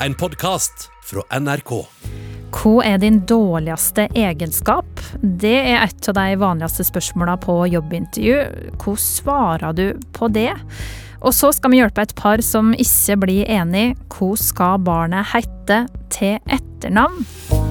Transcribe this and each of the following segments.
en podkast fra NRK. Hva er din dårligste egenskap? Det er et av de vanligste spørsmåla på jobbintervju. Hvordan svarer du på det? Og så skal vi hjelpe et par som ikke blir enig. Hva skal barnet hete til etternavn?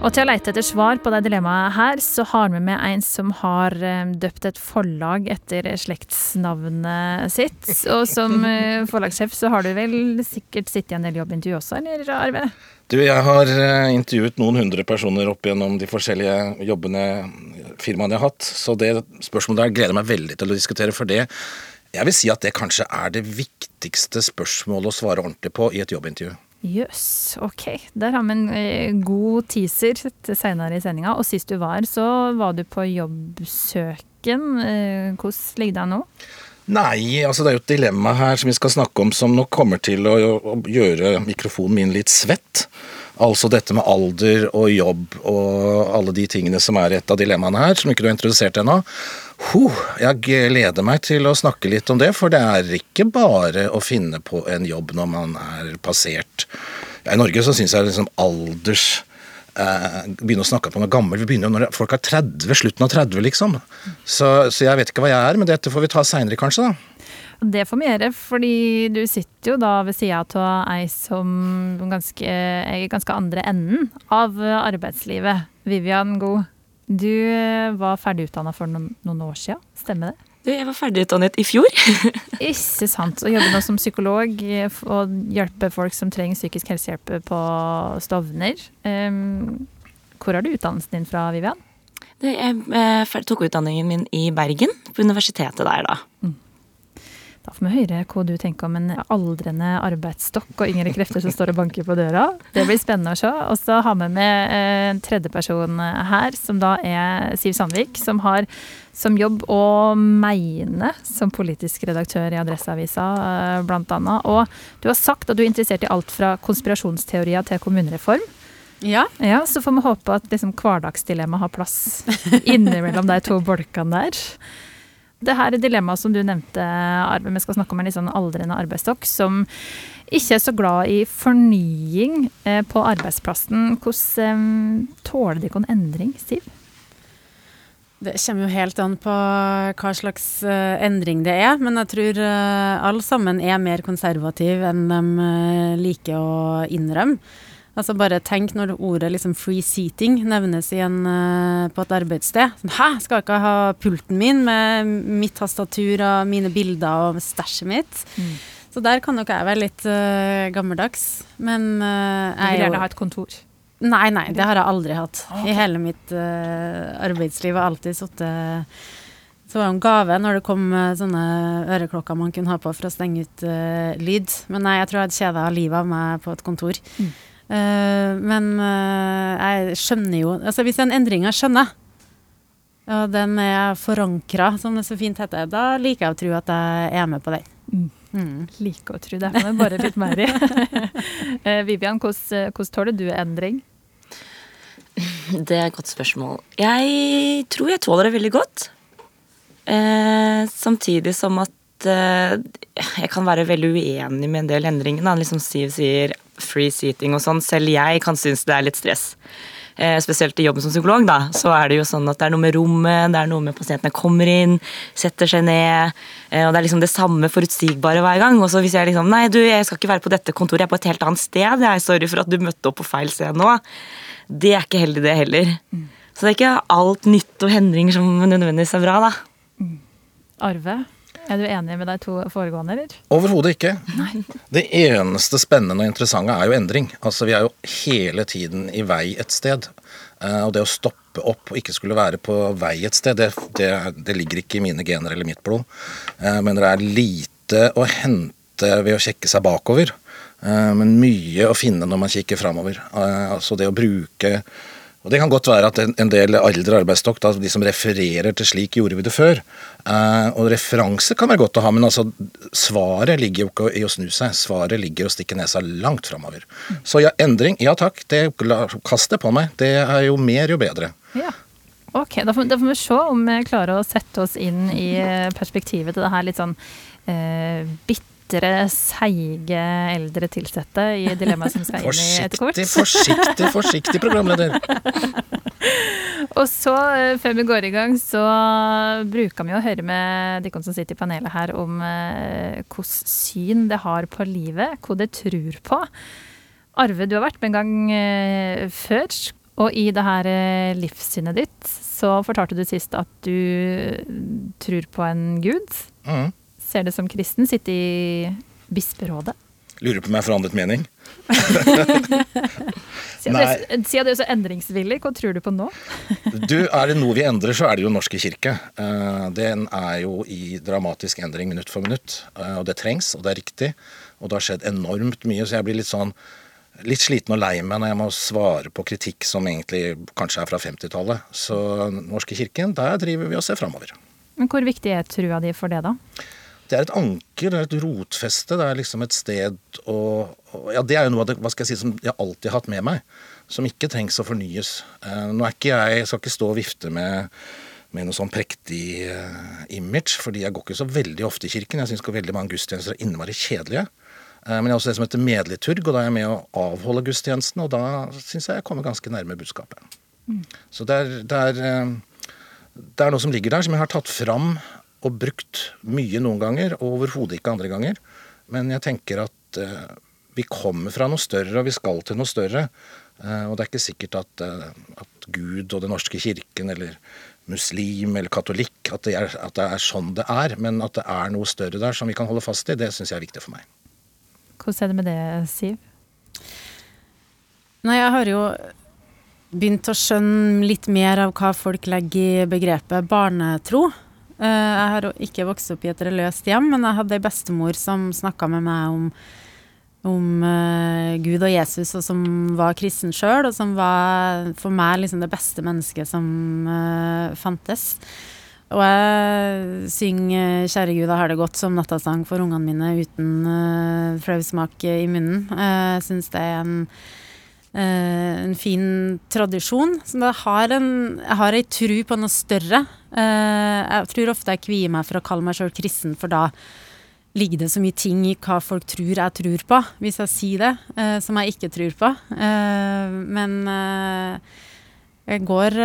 Og til å leite etter svar på det dilemmaet her, så har vi med en som har eh, døpt et forlag etter slektsnavnet sitt. Og som eh, forlagssjef så har du vel sikkert sittet i en del jobbintervju også, eller Arve? Du, jeg har eh, intervjuet noen hundre personer opp gjennom de forskjellige jobbene, firmaene jeg har hatt. Så det spørsmålet der gleder jeg meg veldig til å diskutere, for det Jeg vil si at det kanskje er det viktigste spørsmålet å svare ordentlig på i et jobbintervju. Jøss, yes, ok. Der har vi en eh, god teaser senere i sendinga. Og sist du var, så var du på jobbsøken. Eh, hvordan ligger det an nå? Nei, altså det er jo et dilemma her som vi skal snakke om som nok kommer til å gjøre mikrofonen min litt svett. Altså dette med alder og jobb og alle de tingene som er et av dilemmaene her, som ikke du har introdusert ennå. Huh, jeg gleder meg til å snakke litt om det, for det er ikke bare å finne på en jobb når man er passert. I Norge så syns jeg liksom alders eh, Begynne å snakke på noe gammelt. Vi begynner jo når folk er 30, slutten av 30, liksom. Så, så jeg vet ikke hva jeg er, men dette får vi ta seinere, kanskje. da. Det får vi gjøre, fordi du sitter jo da ved sida av ei som ganske, i ganske andre enden av arbeidslivet. Vivian God. Du eh, var ferdigutdanna for noen, noen, år siden, stemmer det? Du, jeg var ferdigutdannet i fjor. Ikke sant. Og jobber nå som psykolog og hjelper folk som trenger psykisk helsehjelp på Stovner. Um, hvor har du utdannelsen din fra, Vivian? Du, jeg jeg tok utdanningen min i Bergen, på universitetet der, da. Mm. Da får vi høre hva du tenker om en aldrende arbeidsstokk og yngre krefter som står og banker på døra. Det blir spennende å se. Og så har vi med en tredjeperson her, som da er Siv Sandvik, som har som jobb å meine som politisk redaktør i Adresseavisa, bl.a. blant annet. Og du har sagt at du er interessert i alt fra konspirasjonsteorier til kommunereform. Ja. ja. Så får vi håpe at liksom hverdagsdilemmaet har plass innimellom de to bolkene der. Det her er dilemmaet som du nevnte, Arve. Vi skal snakke om en litt sånn aldrende arbeidsstokk som ikke er så glad i fornying eh, på arbeidsplassen. Hvordan eh, tåler de noen en endring, Siv? Det kommer jo helt an på hva slags uh, endring det er, men jeg tror alle sammen er mer konservative enn de liker å innrømme. Altså bare tenk når ordet liksom free seating nevnes igjen uh, på et arbeidssted. Sånn, Hæ, skal jeg ikke ha pulten min med mitt tastatur og mine bilder og stæsjet mitt? Mm. Så der kan nok jeg være litt uh, gammeldags. Men uh, Du vil gjerne ha et kontor? Nei, nei, det har jeg aldri hatt. Okay. I hele mitt arbeidsliv har jeg alltid sittet så var det en gave når det kom sånne øreklokker man kunne ha på for å stenge ut lyd. Men nei, jeg tror jeg hadde kjeda livet av meg på et kontor. Mm. Uh, men uh, jeg skjønner jo Altså hvis en endring jeg skjønner, og den er forankra, som det så fint heter, da liker jeg å tro at jeg er med på den. Mm. Mm. Liker å tro det. Men bare litt mer i. uh, Vivian, hvordan, hvordan tåler du endring? Det er et godt spørsmål. Jeg tror jeg tåler det veldig godt. samtidig som at jeg kan være veldig uenig med en del endringer. Liksom Siv sier free seating og sånn. Selv jeg kan synes det er litt stress. Eh, spesielt i jobben som psykolog, da, så er det jo sånn at det er noe med rommet, det er noe med pasientene kommer inn, setter seg ned. Eh, og Det er liksom det samme forutsigbare hver gang. Og så hvis jeg liksom Nei, du, jeg skal ikke være på dette kontoret, jeg er på et helt annet sted. Jeg er sorry for at du møtte opp på feil sted nå. Det er ikke heldig, det heller. Mm. Så det er ikke alt nytt og endringer som nødvendigvis er bra, da. Mm. Arve? Er du enig med de to foregående, eller? Overhodet ikke. Nei. Det eneste spennende og interessante er jo endring. Altså, Vi er jo hele tiden i vei et sted. Uh, og det å stoppe opp og ikke skulle være på vei et sted, det, det, det ligger ikke i mine gener eller mitt blod. Uh, men det er lite å hente ved å sjekke seg bakover. Uh, men mye å finne når man kikker framover. altså det å bruke og Det kan godt være at en del eldre arbeidsstokk, da, de som refererer til 'slik gjorde vi det før', eh, og referanse kan være godt å ha, men altså, svaret ligger jo ikke i å snu seg. Svaret ligger å stikke nesa langt framover. Så ja, endring, ja takk, det, kast det på meg. Det er jo mer, jo bedre. Ja. Ok, da får, da får, vi se om vi klarer å sette oss inn i perspektivet til det her litt sånn eh, bitte bitre, seige eldre tilsatte i dilemmaet som skal inn i etter hvert. Forsiktig, forsiktig, forsiktig, programleder. Og så, eh, før vi går i gang, så bruker vi å høre med de som sitter i panelet her, om eh, syn det har på livet, hva det tror på. Arve, du har vært med en gang eh, før. Og i det her eh, livssynet ditt så fortalte du sist at du tror på en gud. Mm. Ser det som kristen, sitter i bisperådet. Lurer på om jeg forandret mening. Siden du, siden du er så endringsvillig, hva tror du på nå? du, Er det noe vi endrer, så er det jo Norske kirke. Eh, den er jo i dramatisk endring minutt for minutt. Eh, og det trengs, og det er riktig. Og det har skjedd enormt mye, så jeg blir litt sånn litt sliten og lei meg når jeg må svare på kritikk som egentlig kanskje er fra 50-tallet. Så Norske kirken, der driver vi og ser framover. Men hvor viktig er trua di for det, da? Det er et anker, det er et rotfeste. Det er liksom et sted å Ja, det er jo noe av det hva skal jeg si, som jeg alltid har hatt med meg. Som ikke trengs å fornyes. Eh, nå er ikke jeg, jeg skal ikke stå og vifte med, med noe sånn prektig uh, image, fordi jeg går ikke så veldig ofte i kirken. Jeg syns veldig mange gudstjenester er innmari kjedelige. Uh, men jeg har også det som heter medliturg, og da er jeg med å avholde gudstjenesten, og da syns jeg jeg kommer ganske nærme budskapet. Mm. Så det er, det, er, det er noe som ligger der, som jeg har tatt fram og brukt mye noen ganger, og overhodet ikke andre ganger. Men jeg tenker at eh, vi kommer fra noe større, og vi skal til noe større. Eh, og det er ikke sikkert at, uh, at, Gud og Den norske kirken eller muslim eller katolikk at det, er, at det, er, sånn det er. Men at det er noe større der som vi kan holde fast i, det syns jeg er viktig for meg. Hvordan er det med det, Siv? Nei, jeg har jo begynt å skjønne litt mer av hva folk legger i begrepet barnetro. Eh, jeg har ikke vokst opp i et religiøst hjem, men jeg hadde ei bestemor som snakka med meg om, om uh, Gud og Jesus, og som var kristen sjøl, og som var for meg liksom det beste mennesket som uh, fantes. Og jeg synger 'Kjære Gud, jeg har det godt' som nattasang for ungene mine uten uh, flausmak i munnen. Jeg syns det er en en fin tradisjon. Så jeg har en, jeg har ei tru på noe større. Uh, jeg tror ofte jeg kvier meg for å kalle meg sjøl kristen, for da ligger det så mye ting i hva folk tror jeg tror på, hvis jeg sier det, uh, som jeg ikke tror på. men jeg går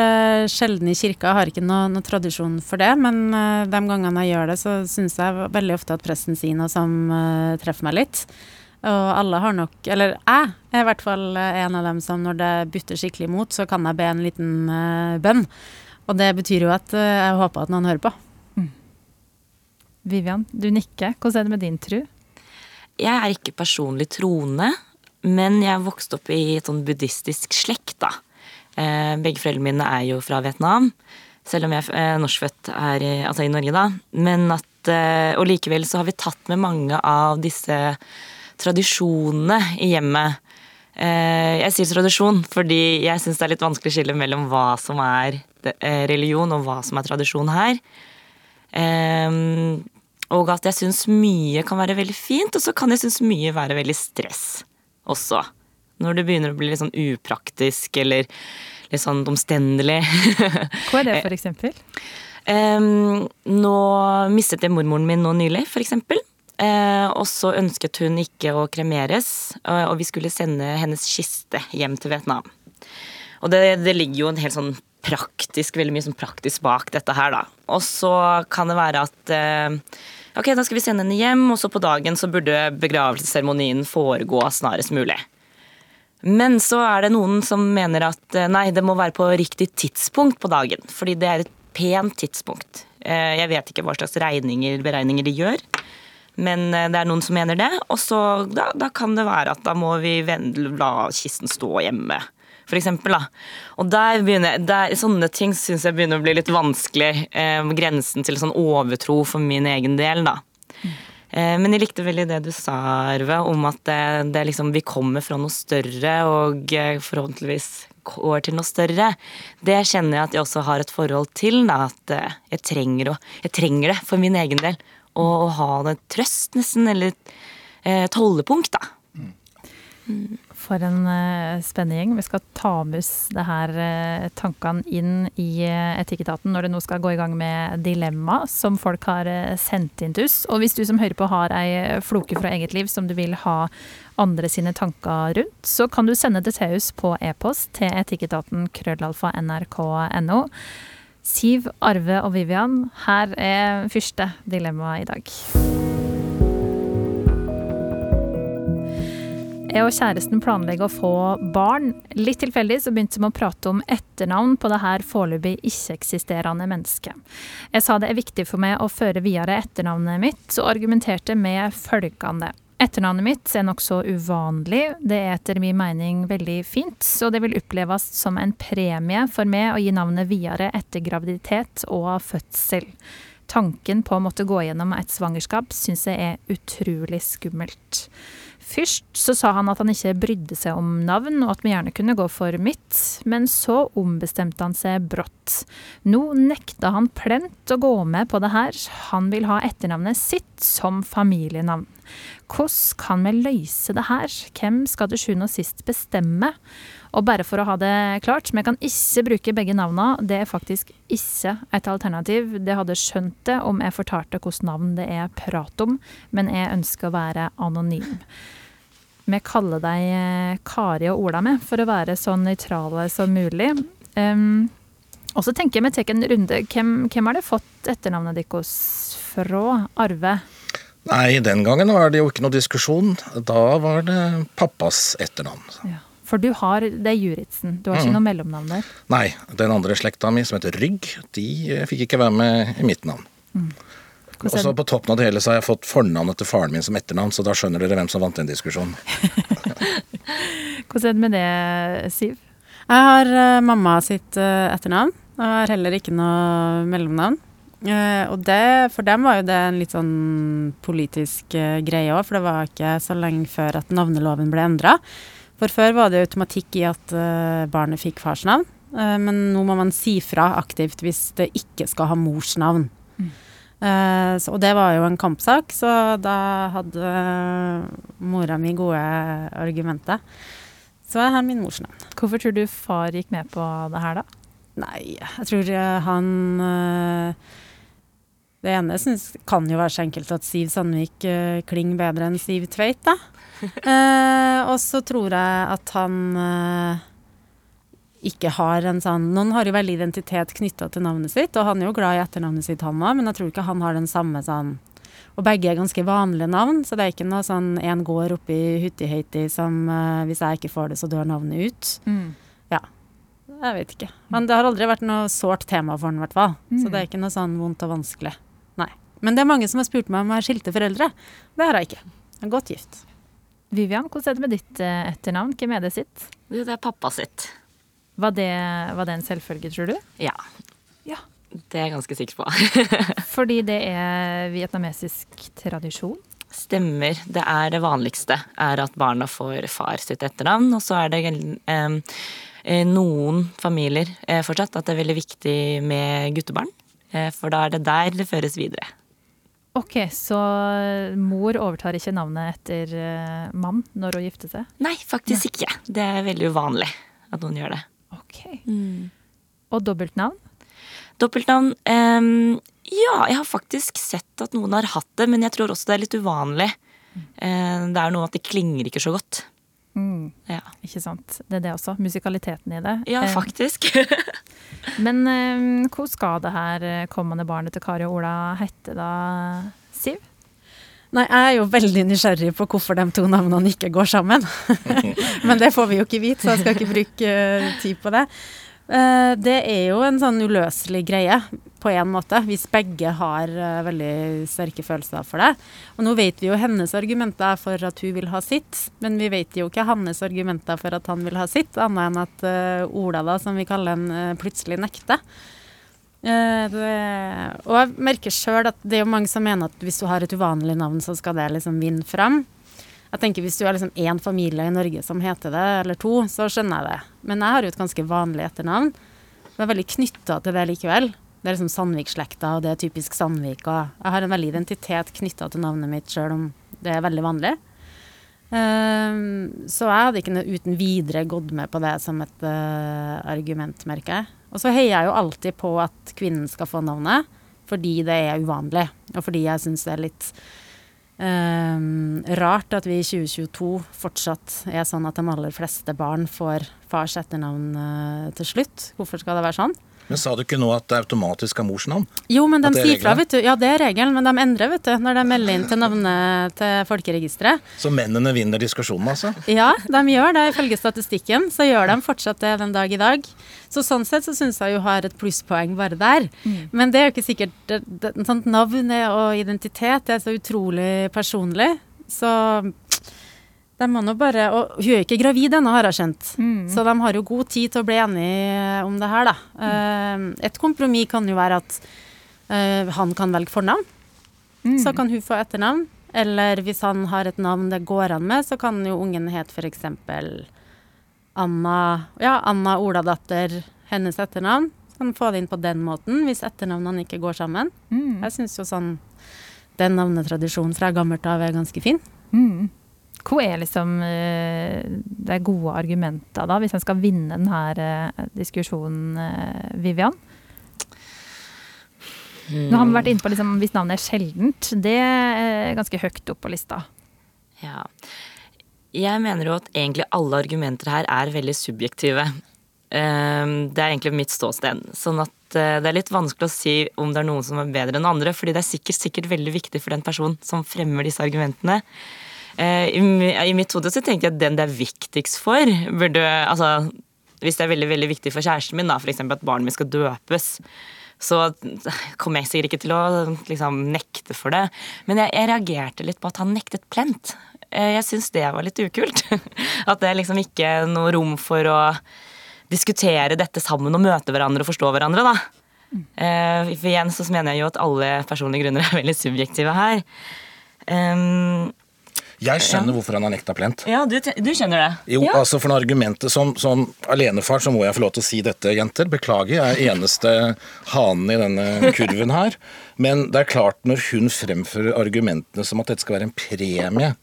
sjelden i kirka, jeg har ikke noen noe tradisjon for det. Men de gangene jeg gjør det, så syns jeg veldig ofte at presten sier noe som treffer meg litt. Og alle har nok Eller jeg er i hvert fall en av dem som når det butter skikkelig imot, så kan jeg be en liten uh, bønn. Og det betyr jo at uh, jeg håper at noen hører på. Mm. Vivian, du nikker. Hvordan er det med din tro? Jeg er ikke personlig troende, men jeg vokste vokst opp i et sånn buddhistisk slekt, da. Eh, begge foreldrene mine er jo fra Vietnam, selv om jeg er eh, norskfødt her i, altså i Norge, da. Men at, eh, og likevel så har vi tatt med mange av disse tradisjonene i hjemmet. Eh, jeg sier tradisjon fordi jeg syns det er litt vanskelig å skille mellom hva som er eh, religion og hva som er tradisjon her. Eh, og at jeg syns mye kan være veldig fint, og så kan jeg synes mye være veldig stress også. Når det begynner å bli litt sånn upraktisk eller litt sånn omstendelig. Hva er det, for eksempel? nå mistet jeg mormoren min nå nylig, for eksempel. Eh, og så ønsket hun ikke å kremeres, og vi skulle sende hennes kiste hjem til Vietnam. Og det, det ligger jo en helt sånn praktisk, veldig mye sånn praktisk bak dette her, da. Og så kan det være at eh, ok, da skal vi sende henne hjem, og så på dagen så burde begravelsesseremonien foregå snarest mulig. Men så er det noen som mener at eh, nei, det må være på riktig tidspunkt på dagen. Fordi det er et pent tidspunkt. Eh, jeg vet ikke hva slags regninger, beregninger de gjør. Men eh, det er noen som mener det. Og så da, da, kan det være at da må vi la kisten stå hjemme. For eksempel, da. Og der begynner, der, sånne ting syns jeg begynner å bli litt vanskelig. Eh, grensen til sånn overtro for min egen del, da. Mm. Eh, men jeg likte veldig det du sa, Arve, om at det, det liksom, vi kommer fra noe større og eh, forhåpentligvis går til noe større. Det kjenner jeg at jeg også har et forhold til. Da, at eh, jeg trenger, å, jeg trenger det for min egen del og, ha det trøst, nesten, eller et holdepunkt, da. For en uh, spennende gjeng. Vi skal ta med oss det her uh, tankene inn i uh, Etikketaten når det nå skal gå i gang med dilemma som folk har uh, sendt inn til oss. Og hvis du som hører på har ei floke fra eget liv som du vil ha andre sine tanker rundt, så kan du sende det til oss på e-post til etikketaten krøllalfa nrk.no. Siv, Arve og Vivian, her er første dilemma i dag. Jeg og kjæresten planlegger å få barn. Litt tilfeldig så begynte vi å prate om etternavn på det her foreløpig ikke-eksisterende mennesket. Jeg sa det er viktig for meg å føre videre etternavnet mitt, og argumenterte med følgende. Etternavnet mitt er nokså uvanlig. Det er etter min mening veldig fint, og det vil oppleves som en premie for meg å gi navnet videre etter graviditet og fødsel. Tanken på å måtte gå gjennom et svangerskap syns jeg er utrolig skummelt. Først så sa han at han ikke brydde seg om navn, og at vi gjerne kunne gå for mitt, men så ombestemte han seg brått. Nå nekta han plent å gå med på det her, han vil ha etternavnet sitt som familienavn. Hvordan kan vi løse det her, hvem skal til sjuende og sist bestemme? Og bare for å ha det klart, vi kan ikke bruke begge navna, det er faktisk ikke et alternativ. Det hadde skjønt det om jeg fortalte hvilket navn det er prat om, men jeg ønsker å være anonym. Vi kaller deg eh, Kari og Ola med, for å være så nøytrale som mulig. Um, og så tenker jeg vi tar en runde. Hvem, hvem har det fått etternavnet deres fra? Arve? Nei, den gangen var det jo ikke noe diskusjon. Da var det pappas etternavn. Ja. For du har Det er Juritzen. Du har ikke mm. noe mellomnavn der? Nei. Den andre slekta mi, som heter Rygg, de fikk ikke være med i mitt navn. Mm. Og så på toppen av det hele så har jeg fått fornavnet til faren min som etternavn, så da skjønner dere hvem som vant den diskusjonen. Hvordan er det med det, Siv? Jeg har uh, mamma sitt uh, etternavn, og jeg har heller ikke noe mellomnavn. Uh, og det, for dem var jo det en litt sånn politisk greie òg, for det var ikke så lenge før at navneloven ble endra. For før var det automatikk i at barnet fikk farsnavn, men nå må man si fra aktivt hvis det ikke skal ha mors navn. Mm. Uh, så, og det var jo en kampsak, så da hadde uh, mora mi gode argumenter. Så jeg har min mors navn. Hvorfor tror du far gikk med på det her, da? Nei, jeg tror uh, han Det ene synes, kan jo være så enkelt at Siv Sandvik klinger bedre enn Siv Tveit, da. og så tror jeg at han ikke har en sånn Noen har jo veldig identitet knytta til navnet sitt, og han er jo glad i etternavnet sitt, han òg, men jeg tror ikke han har den samme sånn Og begge er ganske vanlige navn, så det er ikke noe sånn en går oppi Huttiheiti som uh, hvis jeg ikke får det, så dør navnet ut. Mm. Ja. Jeg vet ikke. Men det har aldri vært noe sårt tema for han, i hvert fall. Mm. Så det er ikke noe sånn vondt og vanskelig. Nei. Men det er mange som har spurt meg om jeg har skilte foreldre. Det har jeg ikke. Jeg er godt gift. Vivian, hvordan er det med ditt eh, etternavn? Hvem er det sitt? Det er pappa sitt. Var det, var det en selvfølge, tror du? Ja. ja. Det er jeg ganske sikker på. Fordi det er vietnamesisk tradisjon? Stemmer. Det er det vanligste. Er at barna får far sitt etternavn. Og så er det eh, noen familier eh, fortsatt at det er veldig viktig med guttebarn. Eh, for da er det der det føres videre. Ok, Så mor overtar ikke navnet etter eh, mann når hun gifter seg? Nei, faktisk ikke. Det er veldig uvanlig at noen gjør det. Ok. Mm. Og dobbeltnavn? Dobbeltnavn um, Ja, jeg har faktisk sett at noen har hatt det, men jeg tror også det er litt uvanlig. Mm. Uh, det er noe at det klinger ikke så godt. Mm. Ja. Ikke sant. Det er det også. Musikaliteten i det. Ja, eh, faktisk. men um, hvor skal det her eh, kommende barnet til Kari og Ola hete da, Siv? Nei, jeg er jo veldig nysgjerrig på hvorfor de to navnene ikke går sammen. Men det får vi jo ikke vite, så jeg skal ikke bruke tid på det. Det er jo en sånn uløselig greie, på en måte, hvis begge har uh, veldig sterke følelser for det. Og nå vet vi jo hennes argumenter for at hun vil ha sitt, men vi vet jo ikke hans argumenter for at han vil ha sitt, annet enn at Ola, da, som vi kaller han, plutselig nekter. Uh, det, og jeg merker sjøl at det er jo mange som mener at hvis du har et uvanlig navn, så skal det liksom vinne fram. Jeg tenker Hvis du har liksom én familie i Norge som heter det, eller to, så skjønner jeg det. Men jeg har jo et ganske vanlig etternavn. Jeg er veldig knytta til det likevel. Det er liksom Sandvik-slekta, og det er typisk Sandvik. Jeg har en veldig identitet knytta til navnet mitt, sjøl om det er veldig vanlig. Um, så jeg hadde ikke noe uten videre gått med på det som et uh, argument, merker jeg. Og så heier jeg jo alltid på at kvinnen skal få navnet, fordi det er uvanlig. Og fordi jeg syns det er litt um, rart at vi i 2022 fortsatt er sånn at de aller fleste barn får fars etternavn uh, til slutt. Hvorfor skal det være sånn? Men sa du ikke nå at det automatisk er mors navn? Jo, men de er sier fra, vet du. Ja, det er regelen, men de endrer, vet du, når de melder inn til navnet til folkeregisteret. Så mennene vinner diskusjonen, altså? Ja, de gjør det. Ifølge statistikken så gjør de fortsatt det den dag i dag. Så sånn sett så syns jeg jo har et plusspoeng bare der. Men det er jo ikke sikkert det, det, sånt Navn og identitet det er så utrolig personlig. Så de må nå bare Og hun er ikke gravid ennå, har jeg skjønt. Så de har jo god tid til å bli enige om det her, da. Mm. et kompromiss kan jo være at eh, han kan velge fornavn. Så kan hun få etternavn. Eller hvis han har et navn det går an med, så kan jo ungen hete f.eks. Anna Ja, Anna Oladatter, hennes etternavn. Så kan få det inn på den måten, hvis etternavnene ikke går sammen. Mm. Jeg syns jo sånn den navnetradisjonen fra gammelt av er ganske fin. Mm. Hva er liksom eh, det gode argumentet da, hvis en skal vinne denne eh, diskusjonen, eh, Vivian? Nå har vi vært inne på liksom, hvis navnet er sjeldent. Det er ganske høyt opp på lista. Ja. Jeg mener jo at egentlig alle argumenter her er veldig subjektive. Ehm, Det er egentlig mitt ståsted. Sånn at det er litt vanskelig å si om det er noen som er bedre enn andre, fordi det er sikkert, sikkert veldig viktig for den personen som fremmer disse argumentene. Eh, I mitt hode så tenker jeg at den det er viktigst for, burde Altså hvis det er veldig veldig viktig for kjæresten min, da, f.eks. at barnet mitt skal døpes, så kommer jeg sikkert ikke til å liksom, nekte for det. Men jeg, jeg reagerte litt på at han nektet plent. Eh, Jeg syns det var litt ukult. At det liksom ikke er noe rom for å diskutere dette sammen og møte hverandre og forstå hverandre, da. Eh, For igjen så mener jeg jo at alle personlige grunner er veldig subjektive her. Um, Jeg skjønner hvorfor han har nekta plent. ja, du, du skjønner det? Jo, ja. altså for noe argumentet som, som alenefar så må jeg få lov til å si dette, jenter. Beklager, jeg er eneste hanen i denne kurven her. Men det er klart, når hun fremfører argumentene som at dette skal være en premie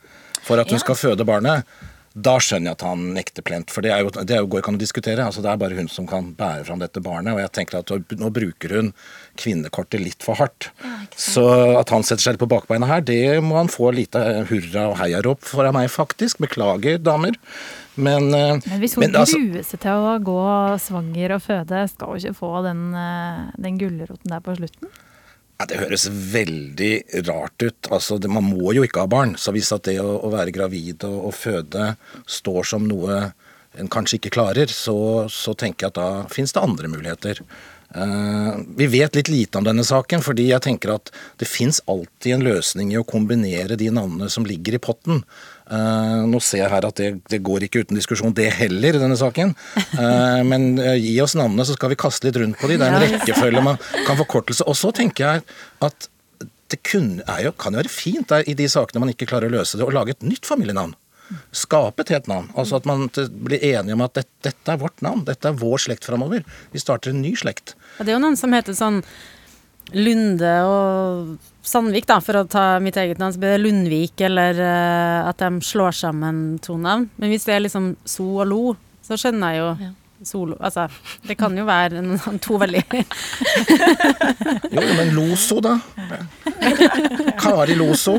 for at hun Ja. skal føde barnet, da skjønner jeg at han nekter plent. For det, er jo, det er jo, går ikke an å diskutere. altså Det er bare hun som kan bære fram dette barnet. Og jeg tenker at nå bruker hun kvinnekortet litt for hardt. Så at han setter seg litt på bakbeina her, det må han få lite hurra og heiarop fra meg, faktisk. Beklager, damer. Men, eh, Men hvis hun men altså- gruer seg til å gå svanger og føde, skal hun ikke få den, eh, den gulroten der på slutten? Ja, det høres veldig rart ut. Altså, det, man må jo ikke ha barn. Så hvis at det å, å være gravid og, og føde står som noe en kanskje ikke klarer, så, så tenker jeg at da finnes det andre muligheter. Uh, vi vet litt lite om denne saken, fordi jeg tenker at det fins alltid en løsning i å kombinere de navnene som ligger i potten. Eh, nå ser jeg her at det, det går ikke uten diskusjon, det heller, i denne saken. Eh, men eh, gi oss navnene, så skal vi kaste litt rundt på de. Det er en rekkefølge man kan forkortelse. Og så tenker jeg at det kun, er jo, kan jo være fint der, i de sakene man ikke klarer å løse det, å lage et nytt familienavn. Skape et helt navn. Altså at man blir enige om at dette, dette er vårt navn, dette er vår slekt framover. Vi starter en ny slekt. Ja, det er jo noen som heter sånn Lunde og Sandvik, da, for å ta mitt eget navn. Så blir det Lundvik, eller uh, at de slår sammen to navn. Men hvis det er liksom So og Lo, så skjønner jeg jo Solo Altså, det kan jo være en, to veldig Jo, men Loso, da? Kari Loso?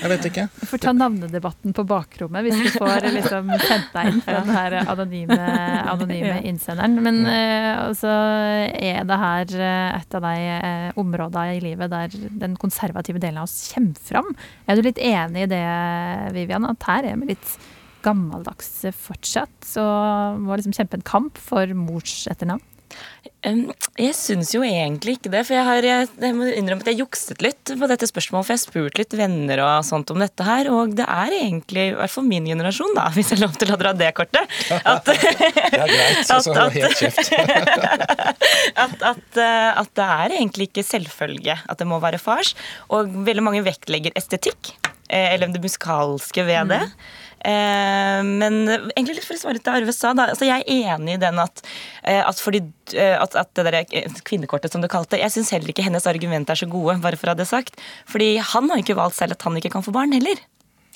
Jeg vet ikke. Vi får ta navnedebatten på bakrommet hvis du får liksom sendt deg inn fra den her anonyme, anonyme innsenderen. Men uh, altså, er det her eh, et av de uh, områdene i livet der den konservative delen av oss kommer fram? Er du litt enig i det, Vivian, at her er vi litt gammeldags fortsatt? Så må liksom kjempe en kamp for mors etternavn? Jeg syns jo egentlig ikke det, for jeg, har, jeg, må innrømme at jeg jukset litt på dette spørsmålet. For jeg har spurt litt venner og sånt om dette her, og det er egentlig, i hvert fall min generasjon, da, hvis jeg er lov til å dra det kortet, at, Det er greit. At- at- helt kjeft. at, at, eh, at det er egentlig ikke selvfølge at det må være fars. Og veldig mange vektlegger estetikk, eh, eller det musikalske ved det. Eh, men egentlig litt for å svare til Arve sa, da, altså jeg er enig i den at, eh, at, fordi, eh, at, at det der eh, kvinnekortet som du kalte Jeg syns heller ikke hennes argumenter er så gode, bare for å ha det sagt. Fordi han har jo ikke valgt selv at han ikke kan få barn heller.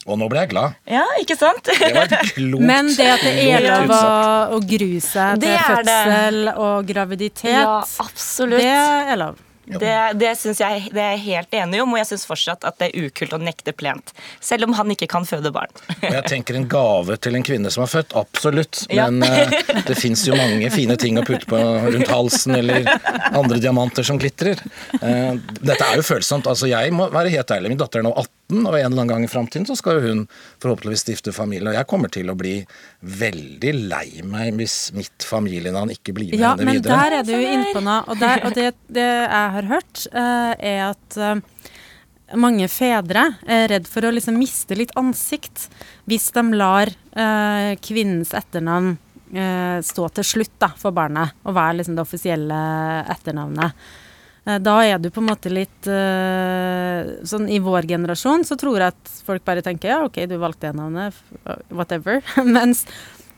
Og nå ble jeg glad. Ja, ikke sant? Det var et klokt Men det at det er lov å, grue seg til fødsel det. og graviditet, Ja, absolutt. det er lov. Det, det, jeg, det er jeg helt enig om, og jeg syns fortsatt at det er ukult å nekte plent. Selv om han ikke kan føde barn. Jeg tenker en gave til en kvinne som er født, absolutt. Men ja. det fins jo mange fine ting å putte på rundt halsen, eller andre diamanter som glitrer. Eh, dette er jo følsomt. Altså, jeg må være helt ærlig. Min datter er nå 18, og en eller annen gang i framtiden så skal jo hun forhåpentligvis stifte familie. Og jeg kommer til å bli veldig lei meg hvis mitt familienavn ikke blir med Ja, henne men der er du inne på noe. Og, der, og det, det jeg har hørt, eh, er at eh, mange fedre er redd for å liksom miste litt ansikt hvis de lar eh, kvinnens etternavn eh, stå til slutt da, for barnet, og være liksom det offisielle etternavnet. Eh, Da er du på en måte litt eh, Sånn i vår generasjon så tror jeg at folk bare tenker ja, OK, du valgte det navnet, whatever. Mens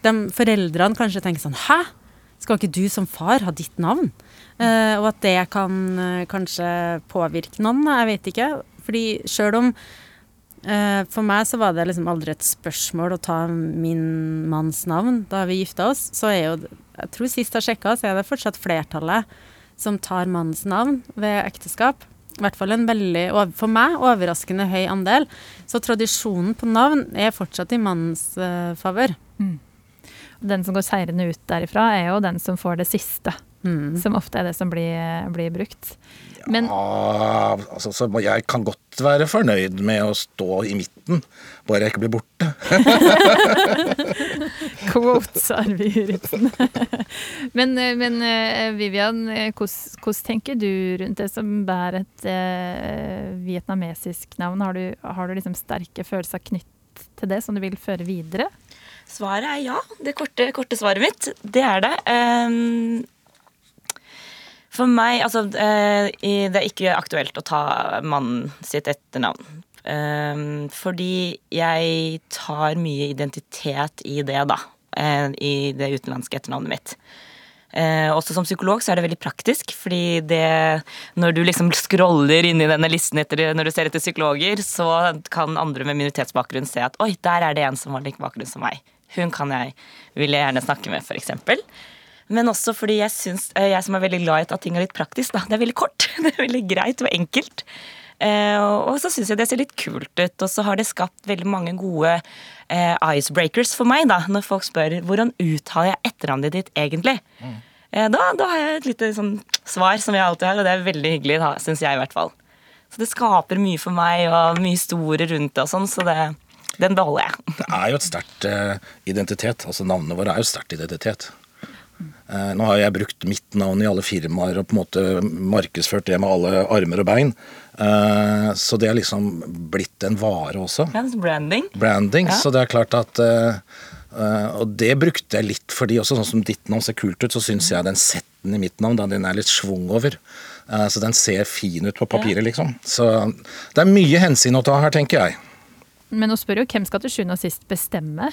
de foreldrene kanskje tenker sånn Hæ? Skal ikke du som far ha ditt navn? Eh, og at det kan eh, kanskje påvirke noen, jeg vet ikke. Fordi sjøl om eh, For meg så var det liksom aldri et spørsmål å ta min manns navn da vi gifta oss. Så er jo Jeg tror sist jeg sjekka, så er det fortsatt flertallet som tar mannens navn ved ekteskap. I hvert fall en veldig, for meg, overraskende høy andel. Så tradisjonen på navn er fortsatt i mannens uh, favør. Den som går seirende ut derifra, er jo den som får det siste. Mm. Som ofte er det som blir, blir brukt. Men Ja, altså, så jeg kan godt være fornøyd med å stå i midten, bare jeg ikke blir borte. quotes Arve Juritzen. men, eh, men eh, Vivian, eh, hvordan hvordan tenker du rundt det som bærer et eh, vietnamesisk navn? Har du, har du liksom sterke følelser knytt til det som du vil føre videre? Svaret er ja. Det korte, korte svaret mitt, det er det. Um for meg, altså eh, Det er ikke aktuelt å ta mannen sitt etternavn. Ehm, fordi jeg tar mye identitet i det, da. eh, I det utenlandske etternavnet mitt. Eh, også som psykolog så er det veldig praktisk, fordi det Når du liksom scroller inn i denne listen etter, når du ser etter psykologer, så kan andre med minoritetsbakgrunn se at oi, der er det en som har lik bakgrunn som meg. Hun kan jeg, vil jeg gjerne snakke med, f.eks. Men også fordi jeg syns eh, Jeg som er veldig glad i at ting er litt praktisk, da. Det er veldig kort. Det er veldig greit og enkelt. Eh, og så syns jeg det ser litt kult ut, og så har det skapt veldig mange gode eh, icebreakers for meg, da, når folk spør hvordan uttaler jeg etternavnet ditt egentlig. Mm. da, da har jeg et lite sånn svar som jeg alltid har, og det er veldig hyggelig, syns jeg i hvert fall. Så det skaper mye for meg, og mye store rundt det og sånn, så det, den beholder jeg. Det er jo et sterkt uh, identitet. altså Navnene våre er jo sterkt identitet. Uh, nå har jeg brukt mitt navn i alle firmaer og på en måte markedsført det med alle armer og bein. Eh, så det er liksom blitt en vare også. Ja, branding. Branding. Ja. Så det er klart at uh, Og det brukte jeg litt fordi også sånn som ditt navn ser kult ut, så syns jeg den setten i mitt navn den er litt schwung over. Så den ser fin ut på papiret, liksom. Så det er mye hensyn å ta her, tenker jeg. Men nå spør jo hvem skal til sjuende og sist bestemme?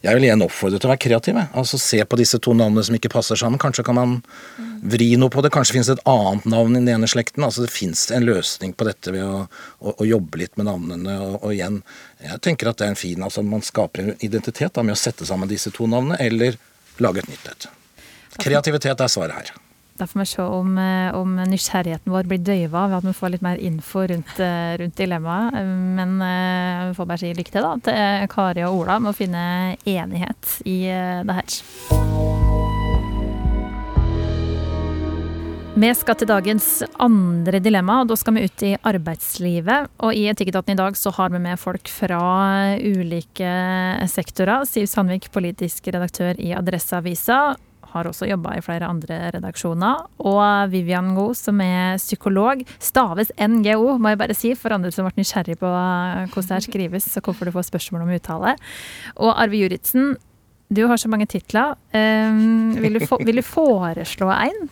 Jeg vil igjen oppfordre til å være kreativ. Altså Se på disse to navnene som ikke passer sammen. Kanskje kan man vri noe på det. Kanskje finnes det et annet navn i den ene slekten. Altså Det finnes en løsning på dette ved å, å, å jobbe litt med navnene. Og, og igjen, jeg tenker at det er en fin altså Man skaper en identitet da med å sette sammen disse to navnene, eller lage et nytt et. Kreativitet er svaret her. Da får vi se om, eh, om nysgjerrigheten vår blir døyva ved at vi får litt mer info rundt, eh, rundt dilemmaet. Men eh, vi får bare si lykke til da, til Kari og Ola med å finne enighet i det her. Vi skal til dagens andre dilemma, og da skal vi ut i arbeidslivet. Og i Etikketaten i dag så har vi med folk fra ulike sektorer. Siv Sandvik, politisk redaktør i Adresseavisa, har også jobba i flere andre redaksjoner. Og Vivian Go, som er psykolog. Staves NGO, må jeg bare si, for andre som ble nysgjerrig på hvordan det her skrives, og hvorfor du får spørsmål om uttale. Og Arve Juritzen, du har så mange titler. Um, vil, du få, vil du foreslå en?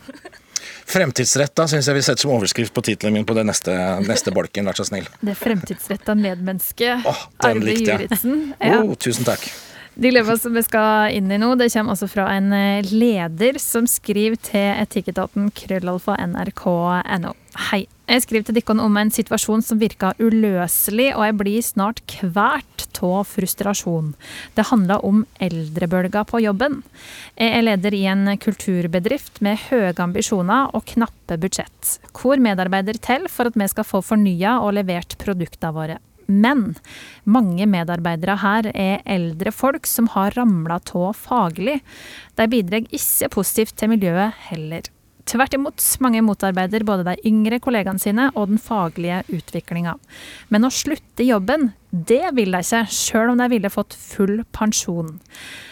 Fremtidsretta syns jeg vi setter som overskrift på tittelen min på den neste, neste bolken, vær så snill. Det fremtidsretta medmennesket. Den Arve. Juritzen. Ja. Oh, tusen takk. Dilemmaet som vi skal inn i nå, det kommer også fra en eh, leder som skriver til etikketaten krøllalfa nrk.no. Hei. Jeg skriver til dere om en situasjon som virker uløselig, og jeg blir snart kvært av frustrasjon. Det handler om eldrebølga på jobben. Jeg er leder i en kulturbedrift med høye ambisjoner og knappe budsjett. Hvor medarbeider til for at vi skal få fornya og levert produktene våre. Men mange medarbeidere her er eldre folk som har ramla av faglig. De bidrar ikke positivt til miljøet heller. Tvert imot, mange motarbeider både de yngre kollegaene sine og den faglige utviklinga. Men å slutte jobben, det vil de ikke, sjøl om de ville fått full pensjon.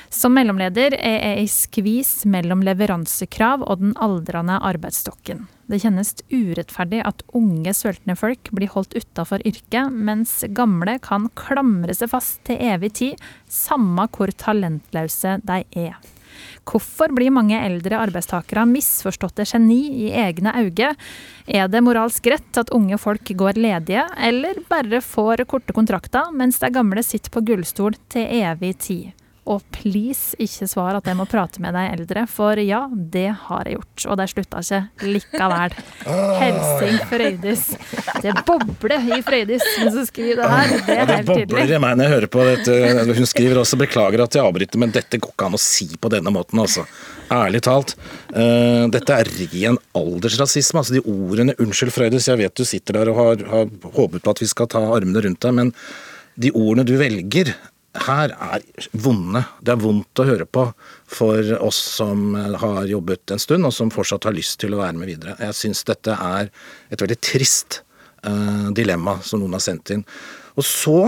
Som mellomleder er jeg i skvis mellom leveransekrav og den aldrende arbeidsstokken. Det kjennes urettferdig at unge, sultne folk blir holdt utafor yrket, mens gamle kan klamre seg fast til evig tid, samme hvor talentløse de er. Hvorfor blir mange eldre arbeidstakere misforståtte geni i egne øyne? Er det moralsk rett at unge folk går ledige, eller bare får korte kontrakter, mens de gamle sitter på gullstol til evig tid? Og please, ikke svar at jeg må prate med de eldre, for ja, det har jeg gjort. Og de slutta ikke likevel. Helsing Frøydis. Det bobler i Frøydis mens du skriver det her. Det er det helt tydelig. bobler i meg når jeg hører på dette. Hun skriver også 'beklager at jeg avbryter', men dette går ikke an å si på denne måten, altså. Ærlig talt. Uh, dette er ren aldersrasisme. altså De ordene 'unnskyld, Frøydis', jeg vet du sitter der og har, har håpet på at vi skal ta armene rundt deg, men de ordene du velger her er vonde. Det er vondt å høre på for oss som har jobbet en stund, og som fortsatt har lyst til å være med videre. Jeg syns dette er et veldig trist uh, dilemma som noen har sendt inn. Og så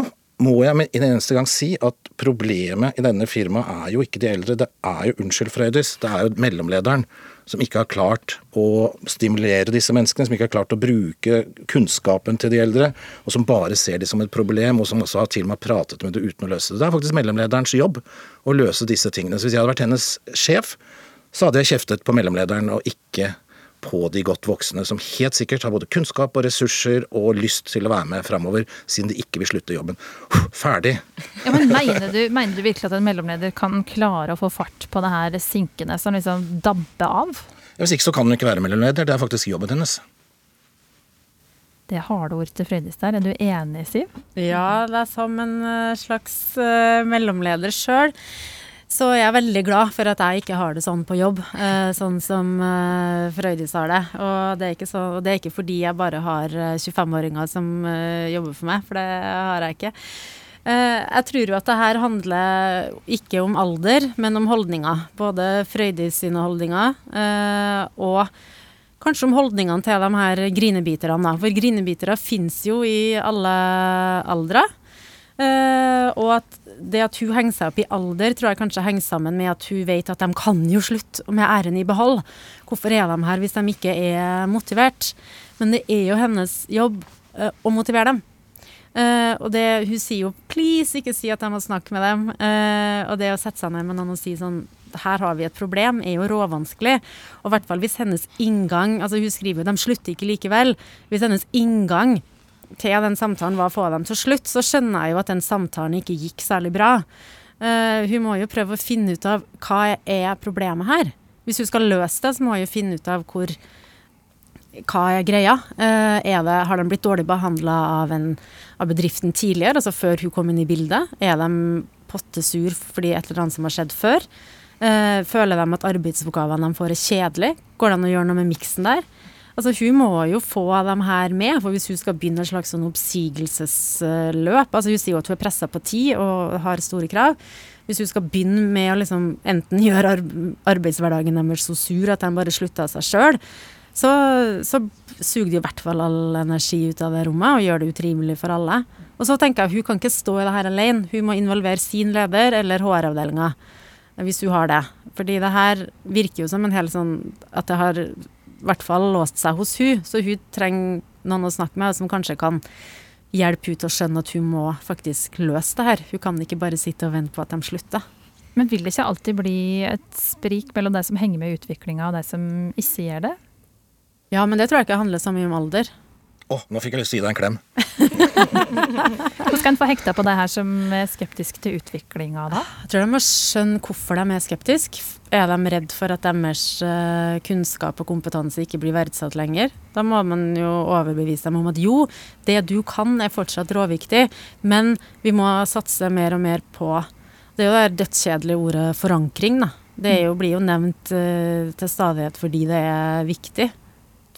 må jeg med en eneste gang si at problemet i denne firmaet er jo ikke de eldre, det er jo unnskyld Frøydis, det er jo mellomlederen som ikke har klart å stimulere disse menneskene, som ikke har klart å bruke kunnskapen til de eldre, og som bare ser det som et problem, og som også har til og med pratet med det uten å løse det. Det er faktisk mellomlederens jobb å løse disse tingene. Så hvis jeg hadde vært hennes sjef, så hadde jeg kjeftet på mellomlederen og ikke på de godt voksne, som helt sikkert har både kunnskap og ressurser og lyst til å være med framover, siden de ikke vil slutte jobben. Ferdig. Ja, men mener du, mener du virkelig at en mellomleder kan klare å få fart på det her sinkende som liksom dabber av? Hvis ikke så kan hun ikke være mellomleder, det er faktisk jobben hennes. Det er harde ord til Frøydis der. Er du enig, Siv? Ja, det er som en eh, slags eh, mellomleder sjøl. Så jeg er veldig glad for at jeg ikke har det sånn på jobb, eh, sånn som eh, Frøydis har det. Og det så, og det er ikke fordi jeg bare har eh, 25-åringer som eh, jobber for meg, for det har jeg ikke. Eh, jeg tror jo at det her handler ikke om alder, men om holdninger. Både Frøydis sine holdninger eh, og kanskje om holdningene til de her grinebiterne. For grinebitere finnes jo i alle aldre. Eh, og at det at hun henger seg opp i alder, tror jeg kanskje henger sammen med at hun vet at de kan jo slutte med æren i behold. Hvorfor er de her hvis de ikke er motivert? Men det er jo hennes jobb uh, å motivere dem. Uh, og det, hun sier jo 'please, ikke si at jeg må snakke med dem'. Og det å sette seg ned med noen og si sånn 'her har vi et problem', er jo råvanskelig. Og i hvert fall hvis hennes inngang altså Hun skriver jo 'de slutter ikke likevel'. Hvis hennes inngang til den samtalen var å få dem til slutt, så skjønner jeg jo at den samtalen ikke gikk særlig bra. Uh, hun må jo prøve å finne ut av hva er problemet her. Hvis hun skal løse det, så må hun jo finne ut av hvor hva er greia? Uh, er det, har de blitt dårlig behandla av, av bedriften tidligere, altså før hun kom inn i bildet? Er de pottesur fordi et eller annet som har skjedd før? Uh, føler de at arbeidsoppgavene de får er kjedelig? Går det an å gjøre noe med miksen der? Altså, hun må jo få dem her med, for hvis hun skal begynne et slags sånn oppsigelsesløp altså Hun sier jo at hun er pressa på tid og har store krav. Hvis hun skal begynne med å liksom enten gjøre ar arbeidshverdagen deres så sur at de bare slutter av seg sjøl, så, så suger de i hvert fall all energi ut av det rommet og gjør det utrivelig for alle. Og så tenker jeg hun kan ikke stå i det her alene. Hun må involvere sin leder eller HR-avdelinga, hvis hun har det. Fordi det her virker jo som en hel sånn at det har i hvert fall låst seg hos hun, så hun trenger noen å snakke med som kanskje kan hjelpe henne til å skjønne at hun må faktisk løse det her. Hun kan ikke bare sitte og vente på at de slutter. Men vil det ikke alltid bli et sprik mellom de som henger med i utviklinga og de som ikke gjør det? Ja, men det tror jeg ikke handler så mye om alder. Å, nå fikk jeg lyst til å gi deg en klem. Hvordan skal en få hekta på det her som er skeptisk til utviklinga da? Jeg tror de må skjønne hvorfor de er skeptiske. Er de redd for at deres eh, kunnskap og kompetanse ikke blir verdsatt lenger? Da må man jo overbevise dem om at jo, det du kan er fortsatt råviktig, men vi må satse mer og mer på Det er jo det dødskjedelige ordet forankring, da. Det jo, blir jo nevnt uh, til stadighet fordi det er viktig.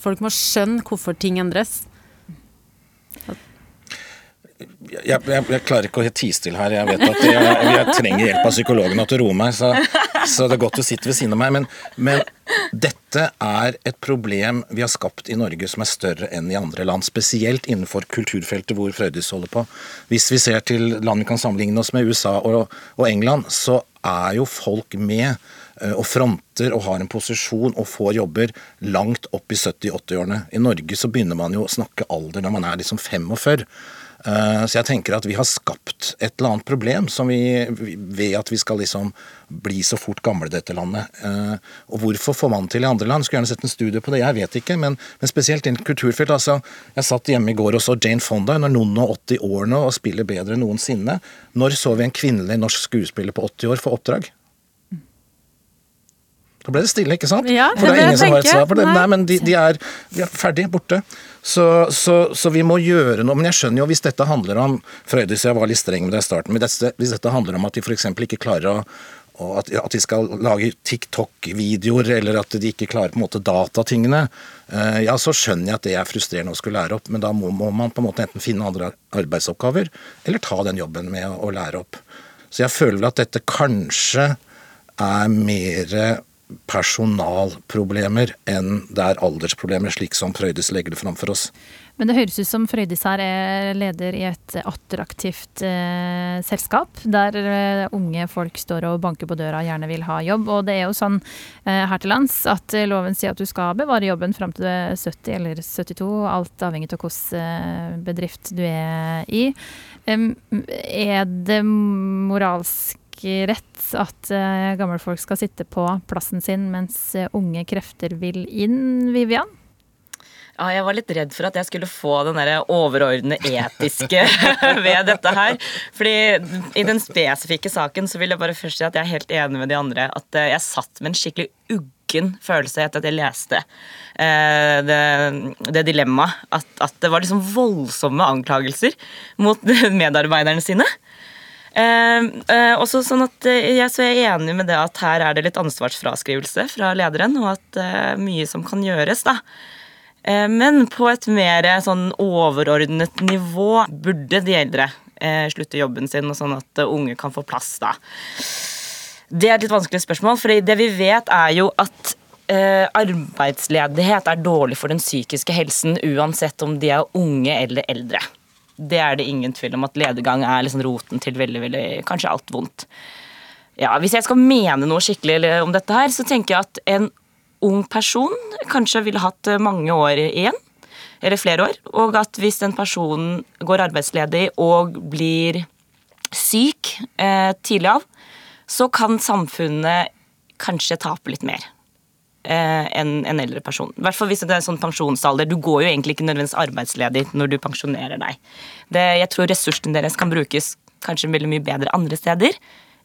Folk må skjønne hvorfor ting endres jeg, jeg, jeg, klarer ikke å tie stille her. Jeg vet at jeg, jeg trenger hjelp av psykologene til å roe meg, så, så, det er godt du sitter ved siden av meg. Men, men, dette er et problem vi har skapt i Norge som er større enn i andre land. Spesielt innenfor kulturfeltet hvor Frøydis holder på. Hvis vi ser til land vi kan sammenligne oss med, USA og, og England, så er jo folk med eh, og fronter og har en posisjon og får jobber langt opp i 70-80-årene. I Norge så begynner man jo å snakke alder når man er liksom 45. Eh, så jeg tenker at vi har skapt et eller annet problem som vi, ved at vi skal liksom bli så fort gamle dette landet. Eh, og hvorfor får man til i andre land? Skulle gjerne sett en studie på det, jeg vet ikke. Men, men spesielt innen kulturfelt. altså Jeg satt hjemme i går og så Jane Fonda, hun er noen og 80 år nå og spiller bedre enn noensinne. Når så vi en kvinnelig norsk skuespiller på 80 år få oppdrag? Da ble det stille, ikke sant? Ja, for det er ingen som har et svar på det. Nei, men de, de, er, de er ferdig, borte. Så, så, så, vi må gjøre noe. Men jeg skjønner jo hvis dette handler om Frøydis, jeg var litt streng med det i starten, men hvis dette handler om at de f.eks. ikke klarer å at, at, de skal lage TikTok-videoer, eller at de ikke klarer på en måte datatingene, uh, ja, så skjønner jeg at det er frustrerende å skulle lære opp, men da må, må, man på en måte enten finne andre arbeidsoppgaver, eller ta den jobben med å, å lære opp. Så jeg føler vel at dette kanskje er mer personalproblemer enn det er aldersproblemer, slik som Frøydis legger det framfor oss. Men det høres ut som Frøydis her er leder i et attraktivt eh, selskap, der eh, unge folk står og banker på døra og gjerne vil ha jobb. Og det er jo sånn eh, her til lands at loven sier at du skal bevare jobben fram til du er 70 eller 72, alt avhengig av hvilken eh, bedrift du er i. er det moralsk rett at uh, gamle folk skal sitte på plassen sin mens uh, unge krefter vil inn, Vivian? Ja, jeg var litt redd for at jeg skulle få den overordnede etiske ved dette her. Fordi i den spesifikke saken så vil jeg bare først si at jeg er helt enig med de andre. At eh, jeg satt med en skikkelig uggen følelse etter at jeg leste det, det dilemmaet. At, at, det var liksom voldsomme anklagelser mot medarbeiderne sine. Uh, uh, også sånn at uh, jeg, så er enig med det at her er det litt ansvarsfraskrivelse fra lederen, og at eh, mye som kan gjøres, da. men på et mer sånn overordnet nivå burde de eldre slutte jobben sin, og sånn at unge kan få plass, da. Det er et litt vanskelig spørsmål, for det vi vet, er jo at arbeidsledighet er dårlig for den psykiske helsen uansett om de er unge eller eldre det er det ingen tvil om at ledegang er liksom roten til veldig, veldig, kanskje alt vondt. Ja, Hvis jeg skal mene noe skikkelig om dette her, så tenker jeg at en ung person kanskje ville hatt mange år igjen, eller flere år. Og at hvis den personen går arbeidsledig og blir syk eh, tidlig av, så kan samfunnet kanskje tape litt mer eh, enn en eldre person. I hvert fall hvis det er sånn pensjonsalder. Du går jo egentlig ikke nødvendigvis arbeidsledig når du pensjonerer deg. Det, jeg tror ressursene deres kan brukes kanskje veldig mye bedre andre steder.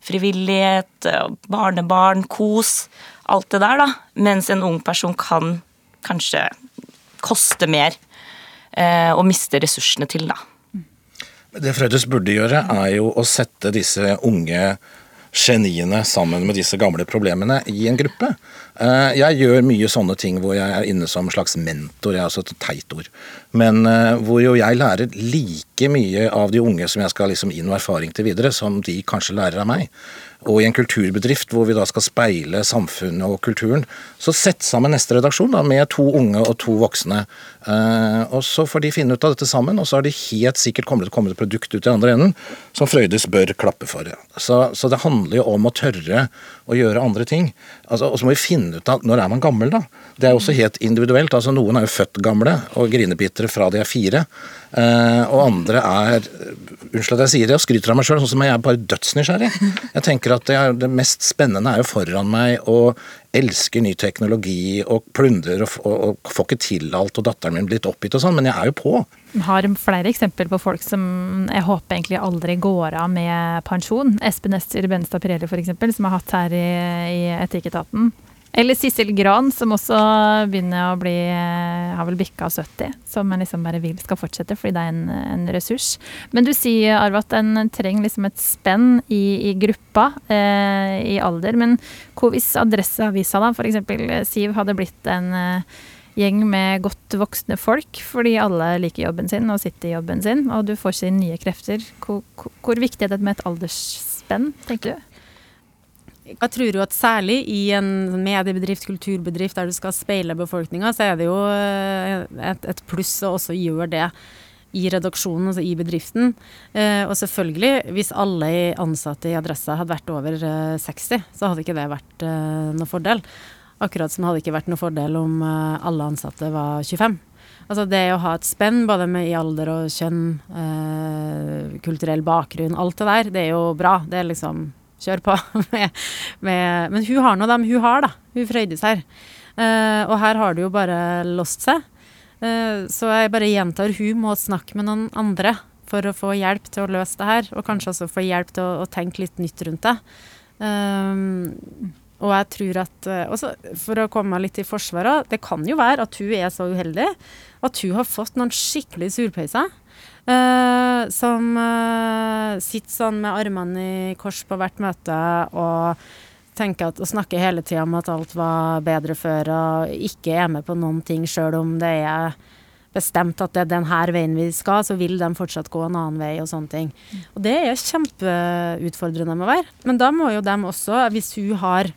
Frivillighet, barnebarn, kos. Alt det der, da. Mens en ung person kan kanskje koste mer eh, og miste ressursene til, da. Det Frøydis burde gjøre, er jo å sette disse unge geniene sammen med disse gamle problemene i en gruppe. Eh, jeg gjør mye sånne ting hvor jeg er inne som slags mentor, jeg er altså et teit ord. Men eh, hvor jo jeg lærer like mye av de unge som jeg skal liksom inn og erfaring til videre, som de kanskje lærer av meg og i en kulturbedrift hvor vi da skal speile samfunnet og kulturen, så sett sammen neste redaksjon da, med to unge og to voksne. Eh, og Så får de finne ut av dette sammen, og så har de helt sikkert kommet, kommet et produkt ut i andre enden som Frøydis bør klappe for. Så, så, det handler jo om å tørre å gjøre andre ting. Altså, og så må vi finne ut av når er man gammel, da. Det er også helt individuelt. altså Noen er jo født gamle og grinebitere fra de er fire. Eh, og andre er Unnskyld at jeg sier det og skryter av meg sjøl, sånn som jeg er bare dødsnysgjerrig. Jeg tenker at det, det, mest spennende er jo foran meg, og elsker ny teknologi og plundrer og, og, og får ikke til alt, og datteren min blir litt oppgitt og sånn, men jeg er jo på. Har flere eksempler på folk som jeg håper egentlig aldri går av med pensjon. Espen Ester Benstad Pirelli f.eks., som har hatt her i, i Etikketaten. Eller Sissel Gran, som også begynner å bli Har vel bikka 70. Som en liksom bare vil skal fortsette, fordi det er en, en ressurs. Men du sier, Arve, at en trenger liksom et spenn i, i gruppa eh, i alder. Men hvis Adresseavisa, da, f.eks. Siv, hadde blitt en eh, gjeng med godt voksne folk, fordi alle liker jobben sin og sitter i jobben sin, og du får ikke nye krefter, hvor, hvor viktig er det med et aldersspenn, tenker du? Jeg tror jo at særlig i en mediebedrift, kulturbedrift der du skal speile befolkninga, så er det jo eh, et, et pluss å også gjøre det i redaksjonen, altså i bedriften. Eh, og selvfølgelig, hvis alle ansatte i Adressa hadde vært over eh, 60, så hadde ikke det vært eh, noe fordel. Akkurat som det hadde ikke vært noe fordel om eh, alle ansatte var 25. Altså det å ha et spenn både med i alder og kjønn, eh, kulturell bakgrunn, alt det der, det er jo bra. Det er liksom kjør på. med, med, men hun har nå dem hun har, da. Hun Frøydis her. Uh, og her har det jo bare låst seg. Uh, så jeg bare gjentar, hun må snakke med noen andre for å få hjelp til å løse det her. Og kanskje også få hjelp til å, å tenke litt nytt rundt det. Um, og jeg tror at også For å komme meg litt i forsvaret, det kan jo være at hun er så uheldig at hun har fått noen skikkelig surpeiser. Uh, som uh, sitter sånn med armene i kors på hvert møte og tenker at, og snakker hele tida om at alt var bedre før, og ikke er med på noen ting sjøl om det er bestemt at det er denne veien vi skal, så vil de fortsatt gå en annen vei og sånne ting. Og det er kjempeutfordrende med å være. Men da må jo dem også, hvis hun har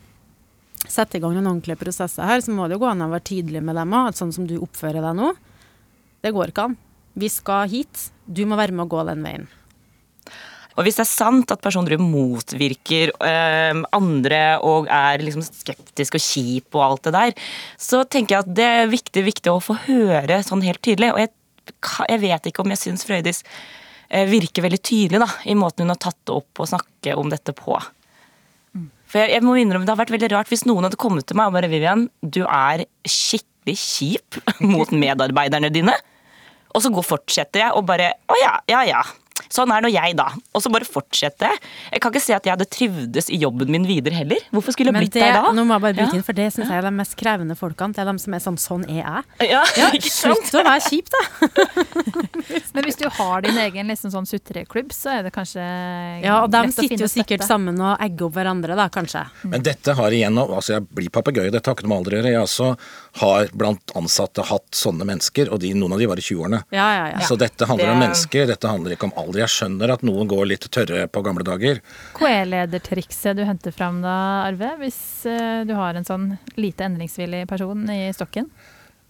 satt i gang noen ordentlige prosesser her, så må det jo gå an å være tydelig med dem òg. Sånn som du oppfører deg nå, det går ikke an. Vi skal hit. Du må være med å gå den veien. Og hvis det er sant at personer motvirker eh, andre og er liksom skeptisk og kjip og alt det der, så tenker jeg at det er viktig, viktig å få høre sånn helt tydelig. Og jeg, jeg vet ikke om jeg syns Frøydis eh, virker veldig tydelig da, i måten hun har tatt det opp og snakke om dette på. For jeg, jeg må innrømme Det har vært veldig rart hvis noen hadde kommet til meg og bare Vivian, du er skikkelig kjip mot medarbeiderne dine. Og så fortsetter jeg og bare Å ja, ja ja. Sånn er nå jeg, da. Og så bare fortsette. Jeg kan ikke si at jeg hadde trivdes i jobben min videre heller. Hvorfor skulle jeg blitt det, der da? Nå må jeg bare bryte inn, for det syns jeg er de mest krevende folkene. Det er de som er sånn sånn er jeg. Ja, Ja? Slutt å være kjip, da. Men hvis du har din egen liksom sånn sutreklubb, så er det kanskje Ja, og de sitter jo sikkert dette. sammen og egger opp hverandre, da, kanskje. Men dette har igjen altså Jeg blir papegøye, dette har ikke noe med alder å gjøre. Jeg også har blant ansatte hatt sånne mennesker, og de, noen av de var i 20-årene. Ja, ja, ja. Så dette handler om mennesker, dette handler ikke om alder. Jeg skjønner at noen går litt tørre på gamle dager. KE-ledertrikset du henter fram da, Arve, hvis eh, du har en sånn lite endringsvillig person i stokken?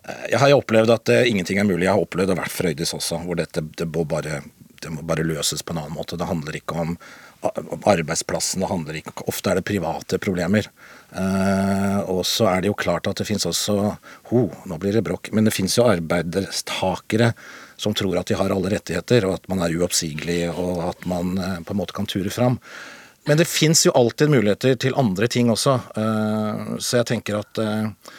Jeg har opplevd at eh, ingenting er mulig. Jeg har opplevd og vært Frøydis også, hvor dette det må, bare, det må bare løses på en annen måte. Det handler ikke om arbeidsplassen, det handler ikke Ofte er det private problemer. Eh, og så er det jo klart at det fins også Ho, nå blir det bråk. Men det fins jo arbeidstakere som tror at de har alle rettigheter, og at man er uoppsigelig, og at man eh, på en måte kan ture fram. Men det fins jo alltid muligheter til andre ting også, eh, så jeg tenker at eh,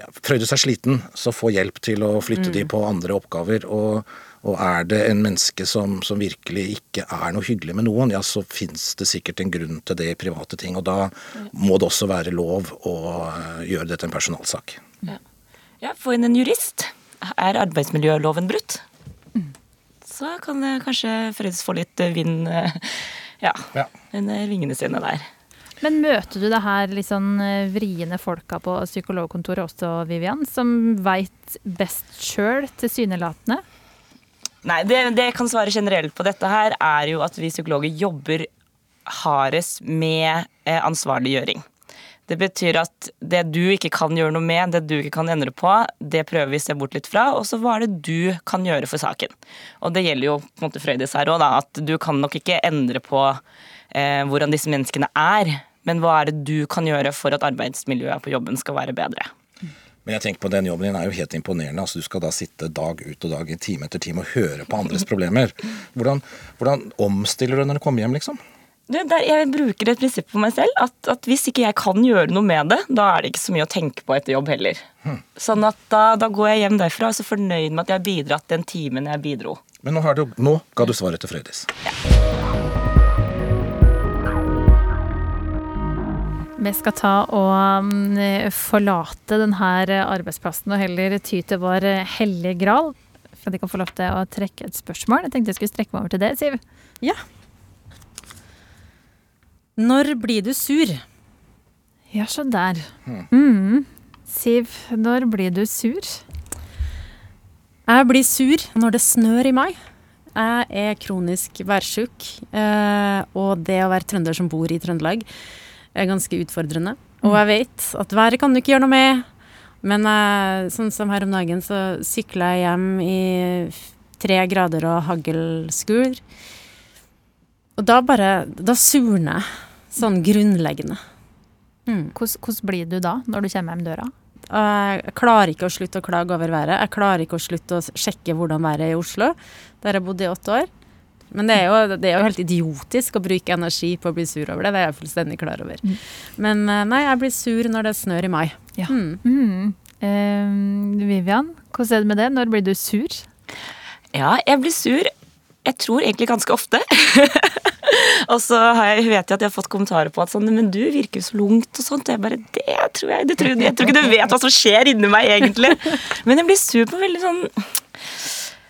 ja, Frøydis er sliten, så få hjelp til å flytte de på andre oppgaver. Og, og er det en menneske som, som virkelig ikke er noe hyggelig med noen, ja, så fins det sikkert en grunn til det i private ting. Og da må det også være lov å gjøre det til en personalsak. Ja, få inn en jurist. Er arbeidsmiljøloven brutt? Så kan det kanskje Frøydis få litt eh, vind eh, ja, Ja. under vingene sine der. Men møter du det her litt sånn eh, vriene folka på psykologkontoret også, Vivian, som veit best sjøl, tilsynelatende? Nei, det, det jeg kan svare generelt på dette her, er jo at vi psykologer jobber hardest med eh, ansvarliggjøring. Det betyr at det du ikke kan gjøre noe med, det du ikke kan endre på, det prøver vi å se bort litt fra, og så hva er det du kan gjøre for saken. Og det gjelder jo på en måte Frøydis her òg, at du kan nok ikke endre på eh, hvordan disse menneskene er, men hva er det du kan gjøre for at arbeidsmiljøet på jobben skal være bedre. Men jeg tenker på den jobben din er jo helt imponerende. altså Du skal da sitte dag ut og dag, time etter time og høre på andres problemer. Hvordan, hvordan omstiller du når du kommer hjem, liksom? Jeg bruker et prinsipp for meg selv at, at, hvis ikke jeg kan gjøre noe med det, da er det ikke så mye å tenke på etter jobb heller. Sånn at da, da går jeg hjem derfra og er så fornøyd med at jeg har bidratt den timen jeg bidro. Men nå, har du, nå ga du svaret til Frøydis. Vi skal ta og mm, forlate denne arbeidsplassen og heller ty til vår hellige gral. For at jeg kan få lov til å trekke et spørsmål. Jeg tenkte jeg skulle strekke meg over til det, Siv. Ja. Når blir du sur? Ja, så der. Mm. Siv, når blir du sur? Jeg blir sur når det snør i mai. Jeg er kronisk værsjuk, eh, og det å være trønder som bor i Trøndelag, er ganske utfordrende. Og jeg vet at været kan du ikke gjøre noe med, men jeg, sånn som her om dagen, så sykla jeg hjem i tre grader og haglskur. Og da bare Da surner jeg. Sånn grunnleggende. Hvordan, hvordan blir du da, når du kommer hjem døra? Jeg klarer ikke å slutte å klage over været. Jeg klarer ikke å slutte å sjekke hvordan været er i Oslo, der jeg bodde i åtte år. Men det er, jo, det er jo helt idiotisk å bruke energi på å bli sur over det. Det er jeg fullstendig klar over. Men eh, nei, jeg blir sur når det snør i mai. Ja. Mm. Mm. Eh, Vivian, hvordan er det med det? Når blir du sur? Ja, jeg blir sur. Jeg tror egentlig ganske ofte. og så jeg, vet jeg at jeg har fått kommentarer på at sånn, men du virker så lungt og sånt. Og jeg bare, det tror jeg, det tror, jeg tror ikke du vet hva som skjer inni meg egentlig. Men jeg blir sur på veldig sånn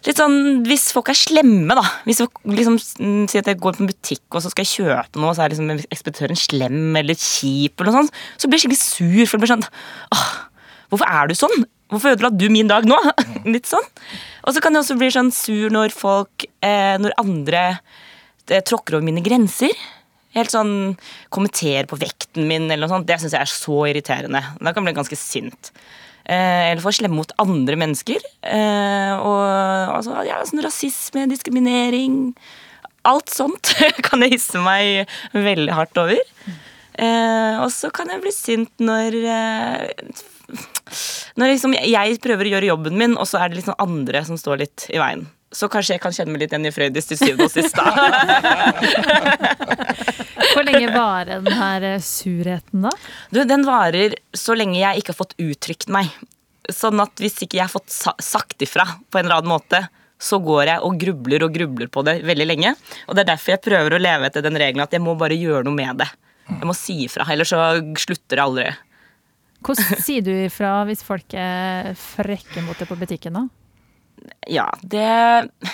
Litt sånn, Hvis folk er slemme, da. Hvis folk liksom sier at jeg går på en butikk og så skal jeg kjøpe noe, og så er liksom ekspeditøren slem eller kjip, eller noe sånt, så blir jeg skikkelig sur. For det blir sånn Åh, hvorfor er du sånn? Hvorfor ødela du min dag nå? Litt sånn. Og så kan jeg også bli sånn sur når folk eh, Når andre tråkker over mine grenser. Helt sånn kommenterer på vekten min eller noe sånt. Det syns jeg er så irriterende. Da kan jeg bli ganske sint. Eh, eller få slemme mot andre mennesker. Eh, og altså, ja, sånn rasisme, diskriminering Alt sånt kan jeg hisse meg veldig hardt over. Eh, og så kan jeg bli sint når eh, Når liksom jeg prøver å gjøre jobben min, og så er det liksom andre som står litt i veien. Så kanskje jeg kan kjenne meg litt igjen i Frøydis til syvende og sist, da. Hvor lenge varer den her eh, surheten da? Du, den varer så lenge jeg ikke har fått uttrykt meg. Sånn at hvis ikke jeg har fått sagt ifra på en eller annen måte, så går jeg og grubler og grubler på det veldig lenge. Og det er derfor jeg prøver å leve etter den regelen at jeg må bare gjøre noe med det. Jeg må si ifra, ellers så slutter det aldri. Hvordan sier du ifra hvis folk er frekke mot deg på butikken da? Ja, det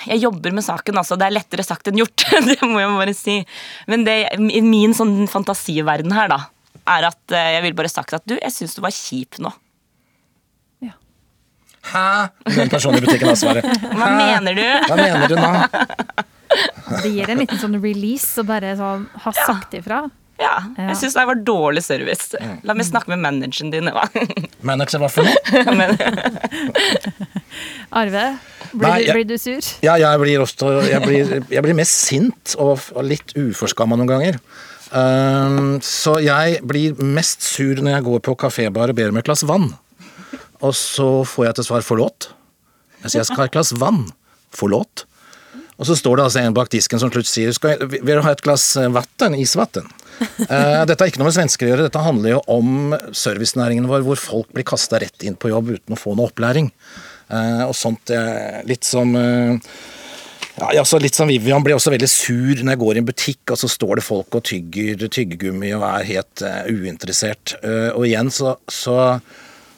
Jeg jobber med saken, altså. Det er lettere sagt enn gjort. det må jeg bare si. Men det, i min sånn fantasiverden her, da, er at eh, jeg ville bare sagt at du, jeg syns du var kjip nå. Ja. Hæ? Den personen i butikken har svaret. Hva mener du? Hva mener du nå? Det gir en liten sånn release å bare sånn ha sagt ifra. Ja, jeg syns det var dårlig service. La meg snakke med manageren din. Manager, hva for noe? Arve, blir, Nei, jeg- blir du sur? Ja, jeg blir også Jeg blir, jeg blir mest sint og, og litt uforskamma noen ganger. Um, så jeg blir mest sur når jeg går på kafébar og ber om et glass vann. Og så får jeg til svar 'forlåt'. Jeg sier jeg skal ha et glass vann. Forlåt. Og så står det altså en bak disken som slutt sier skal jeg, 'Vil du ha et glass vann? Isvann?' Uh, dette har ikke noe med svensker å gjøre, dette handler jo om servicenæringen vår, hvor folk blir kasta rett inn på jobb uten å få noe opplæring. Eh, og sånt eh, litt som eh, ja, ja, så litt som Vivian blir også veldig sur når jeg går i en butikk, og så står det folk og tygger tyggegummi og er helt eh, uinteressert. Eh, og igjen så, så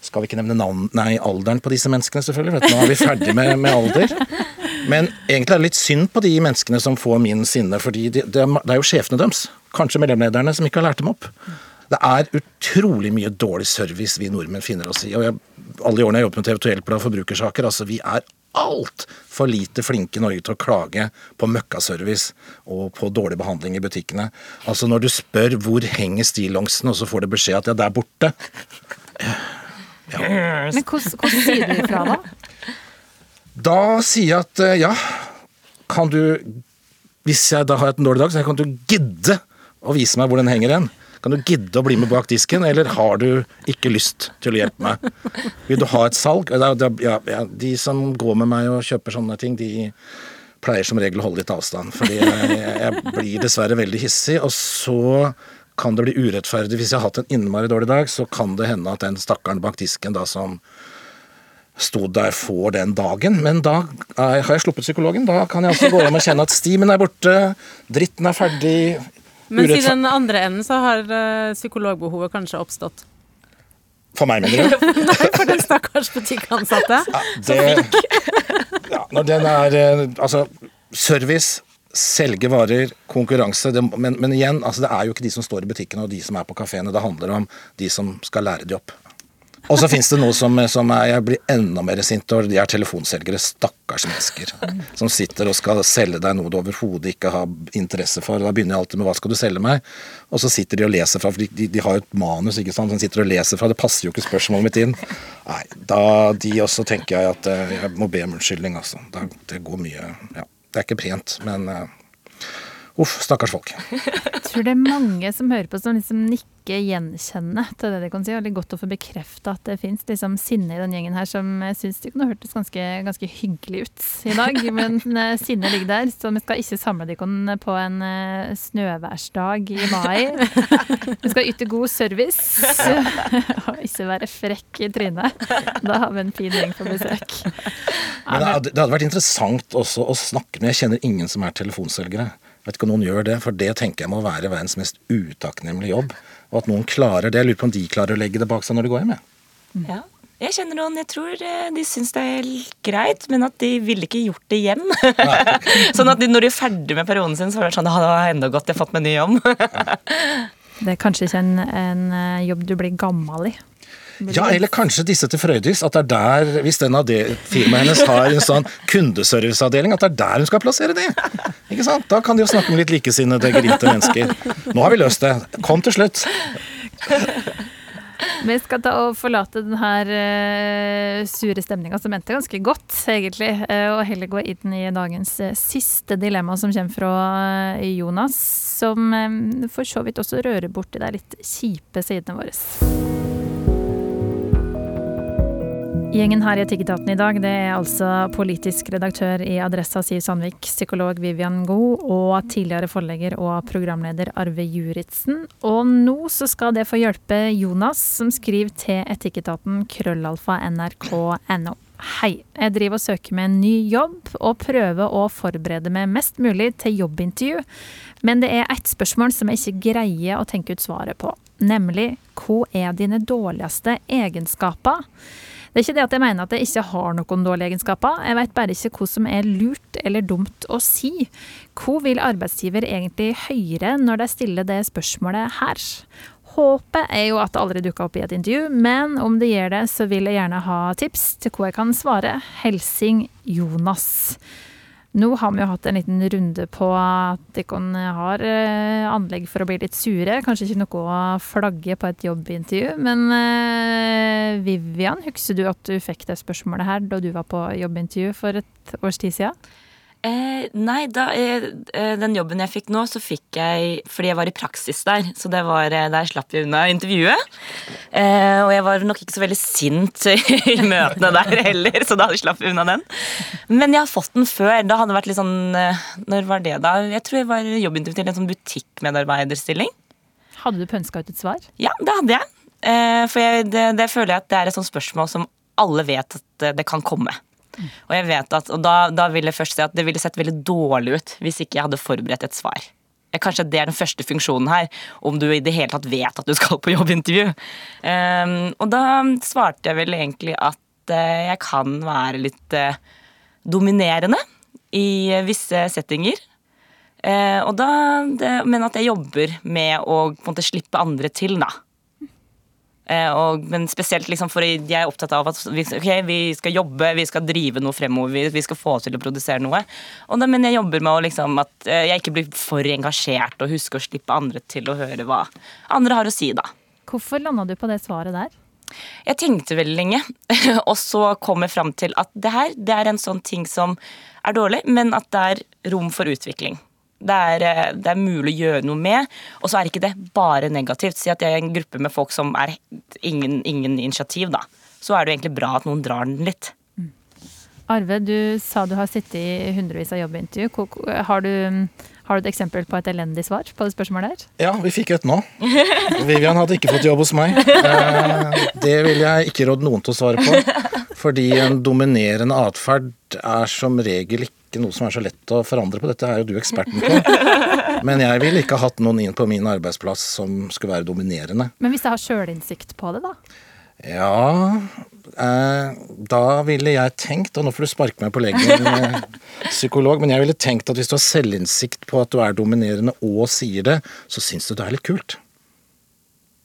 skal vi ikke nevne navn, nei, alderen på disse menneskene, selvfølgelig. Vet du. Nå er vi ferdig med, med alder. Men egentlig er det litt synd på de menneskene som får min sinne, fordi det, er, de er jo sjefene deres, kanskje mellomlederne, som ikke har lært dem opp. Det er utrolig mye dårlig service vi nordmenn finner oss i. og jeg, Alle de årene jeg jobber jobbet med TV 2 Hjelper og forbrukersaker, altså vi er altfor lite flinke i Norge til å klage på møkkaservice og på dårlig behandling i butikkene. Altså Når du spør hvor henger stillongsen, og så får du beskjed at ja, det er borte. Men hvordan, sier du ifra da? Da sier jeg at eh, ja, kan du Hvis jeg da har en dårlig dag, så kan du gidde å vise meg hvor den henger hen. Kan du gidde å bli med bak disken, eller har du ikke lyst til å hjelpe meg? Vil du ha et salg? Ja, ja, de som går med meg og kjøper sånne ting, de pleier som regel å holde litt avstand, fordi jeg, jeg blir dessverre veldig hissig. Og så kan det bli urettferdig. Hvis jeg har hatt en innmari dårlig dag, så kan det hende at den stakkaren bak disken da som sto der, for den dagen. Men da er, har jeg sluppet psykologen. Da kan jeg altså gå hjem og kjenne at stimen er borte, dritten er ferdig. Mens i den andre enden så har eh, psykologbehovet kanskje oppstått. For meg, mener du? Nei, for den stakkars butikkansatte. Det, ja, når den er eh, Altså, service, selge varer, konkurranse. Det, men, men igjen, altså, det er jo ikke de som står i butikkene og de som er på kafeene. Det handler om de som skal lære de opp. Og så fins det noe som, som er, jeg blir enda mer sint over. De er telefonselgere. Stakkars mennesker. Som sitter og skal selge deg noe du overhodet ikke har interesse for. Da begynner jeg alltid med 'hva skal du selge meg?' Og så sitter de og leser fra, for de, de, de har jo et manus ikke sant, som sitter og leser fra. Det passer jo ikke spørsmålet mitt inn. Nei, da de også tenker jeg at eh, jeg må be om unnskyldning, altså. Da, det går mye Ja. Det er ikke pent, men eh, Uff, stakkars folk. Jeg tror det er mange som hører på som liksom nikker gjenkjennende til det de kan si. Og det er godt å få bekrefta at det fins liksom sinne i den gjengen her som jeg syns det kunne hørtes ganske, ganske hyggelig ut i dag. Men eh, sinnet ligger der, så vi skal ikke samle dere på en eh, snøværsdag i mai. Vi skal yte god service og ikke være frekk i trynet. Da har vi en fin gjeng på besøk. Men det, hadde- det hadde vært interessant også å snakke med Jeg kjenner ingen som er telefonselgere. Jeg vet ikke om noen gjør det, for det tenker jeg må være verdens mest utakknemlige jobb. Og at noen klarer det. Jeg lurer på om de klarer å legge det bak seg når de går hjem. jeg. Ja. Jeg kjenner noen, jeg tror eh, de syns det er greit, men at de ville ikke gjort det igjen. sånn at de, når de er ferdig med perioden sin, så var det sånn «Ja, det var enda godt, jeg har fått meg ny jobb. Det er kanskje ikke en, en eh, jobb du blir gammel i. Ja, eller kanskje disse til Frøydis. At det er der, hvis den av det firmaet hennes har en sånn kundeserviceavdeling, at det er der hun skal plassere det. Ikke sant? Da kan de jo snakke med litt likesinnede, grinte mennesker. Nå har vi løst det. Kom til slutt. Vi skal ta og forlate den her eh, sure stemninga som endte ganske godt, egentlig, eh, og heller gå inn i dagens eh, siste dilemma som kommer fra Jonas, som for så vidt også rører borti de litt kjipe sidene våre. Gjengen her i Etikketaten i dag, det er altså politisk redaktør i Adressa Siv Sandvik, psykolog Vivian Goe og tidligere forlegger og programleder Arve Juritzen. Og nå så skal det få hjelpe Jonas, som skriver til Etikketaten krøllalfa nrk.no. Hei, jeg driver og søker med en ny jobb, og prøver å forberede meg mest mulig til jobbintervju. Men det er ett spørsmål som jeg ikke greier å tenke ut svaret på. Nemlig hva er dine dårligste egenskaper? Det er ikke det at jeg mener at jeg ikke har noen dårlige egenskaper, jeg vet bare ikke hva som er lurt eller dumt å si. Hva vil arbeidsgiver egentlig høre når de stiller det spørsmålet her? Håpet er jo at det aldri dukker opp i et intervju, men om det gjør det, så vil jeg gjerne ha tips til hva jeg kan svare. Helsing Jonas. Nå har vi jo hatt en liten runde på at dere har eh, anlegg for å bli litt sure. Kanskje ikke noe å flagge på et jobbintervju. Men eh, Vivian, husker du at du fikk det spørsmålet her da du var på jobbintervju for et års tid siden? Eh, nei, da, eh, eh, den jobben jeg fikk nå, så fikk jeg fordi jeg var i praksis der. Så det var, eh, der slapp jeg unna intervjuet. Eh, og jeg var nok ikke så veldig sint i møtene der heller, så da slapp jeg unna den. Men jeg har fått den før. Da hadde det vært litt sånn eh, Når var det, da? Jeg tror jeg var jobbintervju til en sånn butikkmedarbeiderstilling. Hadde du pønska ut et svar? Ja, det hadde jeg. Eh, for jeg, det, det føler jeg at det er et sånt spørsmål som alle vet at det kan komme. Og jeg vet at, og da, da vil jeg først si at det ville sett veldig dårlig ut hvis ikke jeg hadde forberedt et svar. Kanskje det er den første funksjonen her, om du i det hele tatt vet at du skal på jobbintervju. Um, og da svarte jeg vel egentlig at uh, jeg kan være litt uh, dominerende i visse settinger. Uh, da, det, men at jeg jobber med å måte slippe andre til, da. Eh, og, men spesielt liksom for jeg er opptatt av at vi, okay, vi skal jobbe, vi skal drive noe fremover, vi, vi skal få til å produsere noe. Da, men jeg jobber med å liksom at eh, jeg ikke blir for engasjert og husker å slippe andre til å høre hva andre har å si, da. Hvorfor landa du på det svaret der? Jeg tenkte veldig lenge, og så kom jeg fram til at det her det er en sånn ting som er dårlig, men at det er rom for utvikling. Det er, eh, det er mulig å gjøre noe med, og så er ikke det bare negativt. Si at jeg er en gruppe med folk som er ingen, ingen initiativ, da. Så er det jo egentlig bra at noen drar den litt. Arve, du sa du har sittet i hundrevis av jobbintervju. Har du, har du et eksempel på et elendig svar på det spørsmålet her? Ja, vi fikk et nå. Vivian hadde ikke fått jobb hos meg. Eh, Det vil jeg ikke råde noen til å svare på. Fordi en dominerende atferd er som regel ikke noe som er så lett å forandre på. Dette er jo du eksperten på. Men jeg ville ikke hatt noen inn på min arbeidsplass som skulle være dominerende. Men hvis jeg har sjølinnsikt på det, da? Ja eh, Da ville jeg tenkt, og nå får du sparke meg på leggen, eh, psykolog, men jeg ville tenkt at hvis du har selvinnsikt på at du er dominerende og sier det, så syns du det er litt kult.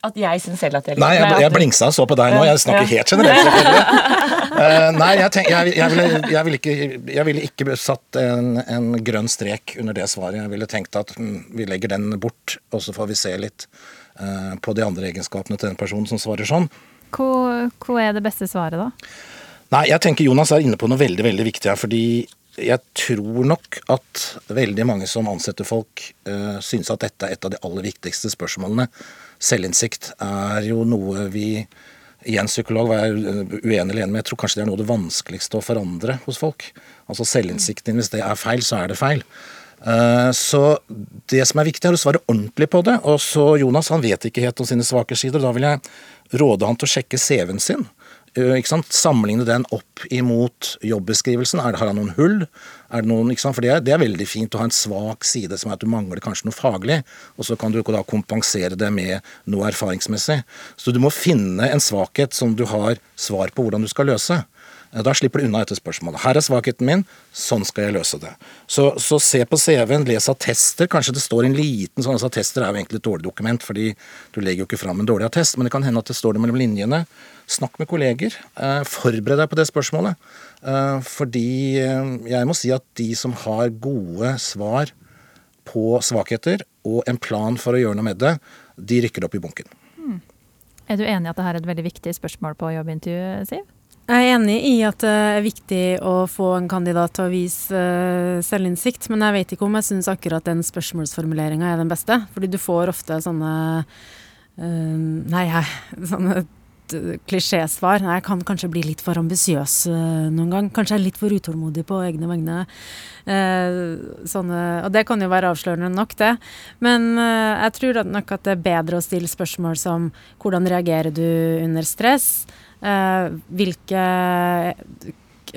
At jeg syns selv at jeg Nei, jeg, jeg blingsa og så på deg nå. Jeg snakker Ja. helt generelt. Eh, nei, jeg, tenk, jeg, jeg, ville, jeg, ville ikke, jeg ville ikke satt en, en grønn strek under det svaret. Jeg ville tenkt at mm, vi legger den bort, og så får vi se litt uh, på de andre egenskapene til den personen som svarer sånn. Hva, hva er det beste svaret, da? Nei, jeg tenker Jonas er inne på noe veldig, veldig viktig her. Fordi jeg tror nok at veldig mange som ansetter folk, uh, synes at dette er et av de aller viktigste spørsmålene. Selvinnsikt er jo noe vi Igjen psykolog var jeg uenig eller enig med. Jeg tror kanskje det er noe av det vanskeligste å forandre hos folk. Altså selvinnsikten, hvis det er feil, så er det feil. Eh, Så det som er viktig, er å svare ordentlig på det. Og så Jonas han vet ikke helt om sine svake sider. Da vil jeg råde han til å sjekke CV-en sin. Eh, Ikke sant? Sammenligne den opp imot jobbeskrivelsen. Er det, har han noen hull? Er det noen, ikke sant? For det er, det er veldig fint å ha en svak side som er at du mangler kanskje noe faglig, og så kan du da kompensere det med noe erfaringsmessig. Så du må finne en svakhet som du har svar på hvordan du skal løse. Eh, Da slipper du unna dette spørsmålet. Her er svakheten min, sånn skal jeg løse det. Så, så se på CV-en, les attester. Kanskje det står en liten sånn altså Attester er jo egentlig et dårlig dokument, fordi du legger jo ikke fram en dårlig attest, men det kan hende at det står det mellom linjene. Snakk med kolleger. Eh, forbered deg på det spørsmålet. Eh, fordi jeg må si at de som har gode svar på svakheter og en plan for å gjøre noe med det, de rykker opp i bunken. Er du enig i at dette er et veldig viktig spørsmål på jobbintervju, Siv? Jeg er enig i at det er viktig å få en kandidat til å vise eh, selvinnsikt, men jeg vet ikke om jeg syns akkurat den spørsmålsformuleringa er den beste. Fordi du får ofte sånne eh, Nei, Sånne klisjésvar. Nei, Jeg kan kanskje bli litt for ambisiøs eh, noen gang. Kanskje jeg er litt for utålmodig på egne vegne. Eh, sånne, og det kan jo være avslørende nok, det. Men eh, jeg tror nok at det er bedre å stille spørsmål som hvordan reagerer du under stress? Eh, hvilke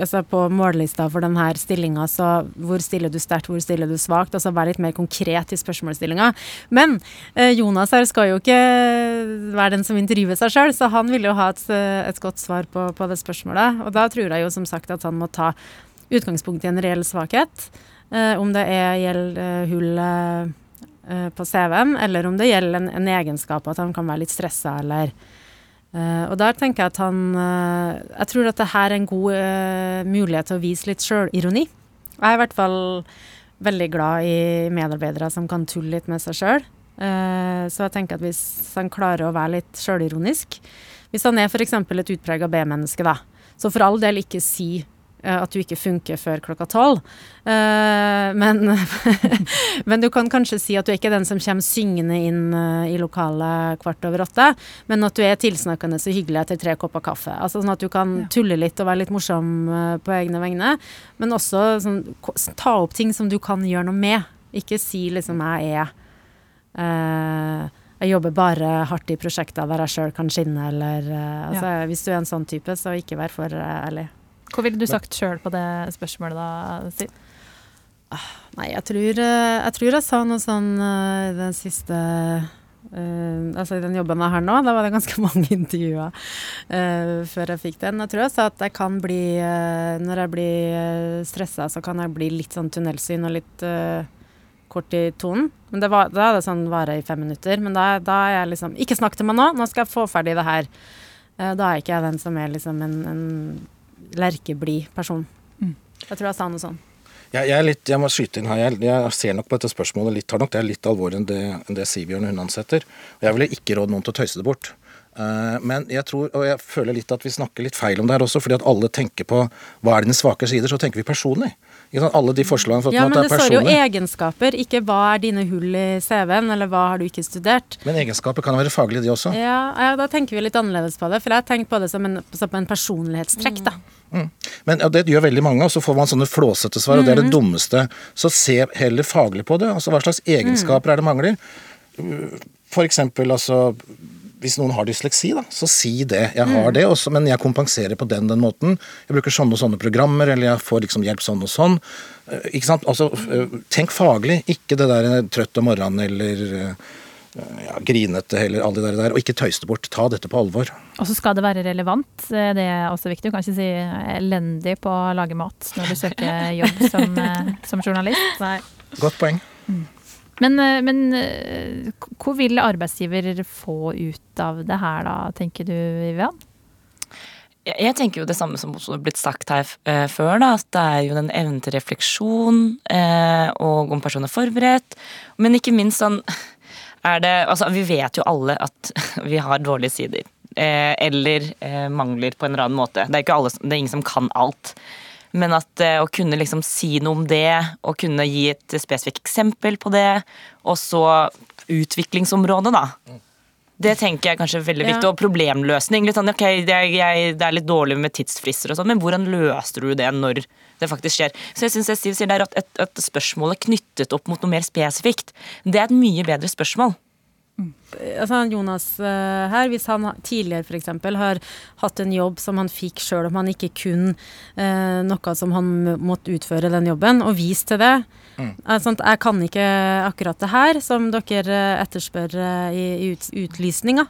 altså På mållista for denne stillinga, så hvor stiller du sterkt, hvor stiller du svakt? Altså være litt mer konkret i spørsmålsstillinga. Men eh, Jonas her skal jo ikke være den som intervjuer seg sjøl, så han vil jo ha et, eh, et godt svar på, på det spørsmålet. Og da tror jeg jo som sagt at han må ta utgangspunkt i en reell svakhet. Eh, om det er gjelder eh, hull eh, på CV-en, eller om det gjelder en, en egenskap, at han kan være litt stressa eller Eh, og der tenker jeg at han uh, Jeg tror at det her er en god uh, mulighet til å vise litt sjølironi. Jeg er i hvert fall veldig glad i medarbeidere som kan tulle litt med seg sjøl. så jeg tenker at hvis han klarer å være litt sjølironisk Hvis han er f.eks. et utprega B-menneske, da, så for all del ikke si at du ikke funker før klokka tolv. Eh, men, men du kan kanskje si at du er ikke den som kommer syngende inn eh, i lokalet kvart over åtte, men at du er tilsnakkende så hyggelig etter tre kopper kaffe. Altså Sånn at du kan tulle litt og være litt morsom eh, på egne vegne, men også sånn, ta opp ting som du kan gjøre noe med. Ikke si liksom 'jeg er eh, jeg jobber bare hardt i prosjekter der jeg sjøl kan skinne, eller eh, altså, Hvis du er en sånn type, så ikke vær for eh, ærlig. Hva ville du sagt sjøl på det spørsmålet da, Siv? Nei, jeg tror, eh, jeg tror jeg sa noe sånn eh, i den siste uh, altså i den jobben jeg har nå, da var det ganske mange intervjuer uh, før jeg fikk den. Jeg tror jeg sa at jeg kan bli uh, Når jeg blir stressa, så kan jeg bli litt sånn tunnelsyn og litt kort i tonen. Men det var, da er det sånn vare i fem minutter. Men da, da er jeg liksom Ikke snakk til meg nå, nå skal jeg få ferdig det her. Da er ikke jeg den som er liksom en, en lerkeblid person. Mm. Jeg tror jeg sa noe sånn. Jeg, jeg, er litt, jeg må skyte inn her. Jeg, jeg ser nok på dette spørsmålet litt, har nok, det er litt alvorlig enn det, enn det Sivbjørn gjør hun ansetter. Og jeg ville ikke råde noen til å tøyse det bort. Eh, Men jeg tror, og jeg føler litt at vi snakker litt feil om det her også, fordi at alle tenker på hva er dine svake sider, så tenker vi personlig. Alle de forslagene for Ja, men det det står jo egenskaper, ikke hva er dine hull i CV-en, eller hva har du ikke studert. Men egenskaper kan være faglige, de også. Ja, ja, da tenker vi litt annerledes på det, for jeg har tenkt på det som en, som en personlighetstrekk, da. Men ja, det gjør veldig mange, og så får man sånne flåsete svar, og det er det dummeste. Så se heller faglig på det. Altså hva slags egenskaper er det mangler? For eksempel altså hvis noen har dysleksi, da, så si det. Jeg har det, også, men jeg kompenserer på den den måten. Jeg bruker sånne og sånne programmer, eller jeg får liksom hjelp sånn og sånn. Eh, Ikke sant? Altså, eh, tenk faglig, ikke det der eh, trøtt om morgenen eller ja, grinete eller alle de der, og ikke tøys det bort. Ta dette på alvor. Og så skal det være relevant. Det er også viktig. Du kan ikke si elendig på å lage mat når du søker jobb som, som journalist. Nei. Godt poeng. Men, eh, men eh, hvor vil arbeidsgiver få ut av det her da, tenker du Vivian? Jeg tenker jo det samme som også har blitt sagt her eh, før, da, at det er jo den evnen til refleksjon, eh, og om personen er forberedt. Men ikke minst sånn er det Altså, vi vet jo alle at vi har dårlige sider. Eh, eller eh, mangler på en eller annen måte. Det er, alle, det er ingen som kan alt. Men at eh, å kunne liksom si noe om det, og kunne gi et spesifikt eksempel på det, og så utviklingsområdet, da. Det tenker jeg kanskje er veldig viktig. Ja. Og problemløsning. Litt sånn, ok, det er, jeg, det er litt dårlig med tidsfrister og sånn, men hvordan løser du det når det faktisk skjer? Så jeg syns Steve sier der at, at, at spørsmålet knyttet opp mot noe mer spesifikt, det er et mye bedre spørsmål. Altså Jonas eh, her, hvis han ha- tidligere f.eks. har hatt en jobb som han fikk sjøl om han ikke kun eh, noe som han måtte utføre den jobben, og vist til det mm. at Jeg kan ikke akkurat det her som dere eh, etterspør eh, i, i ut, utlysninga.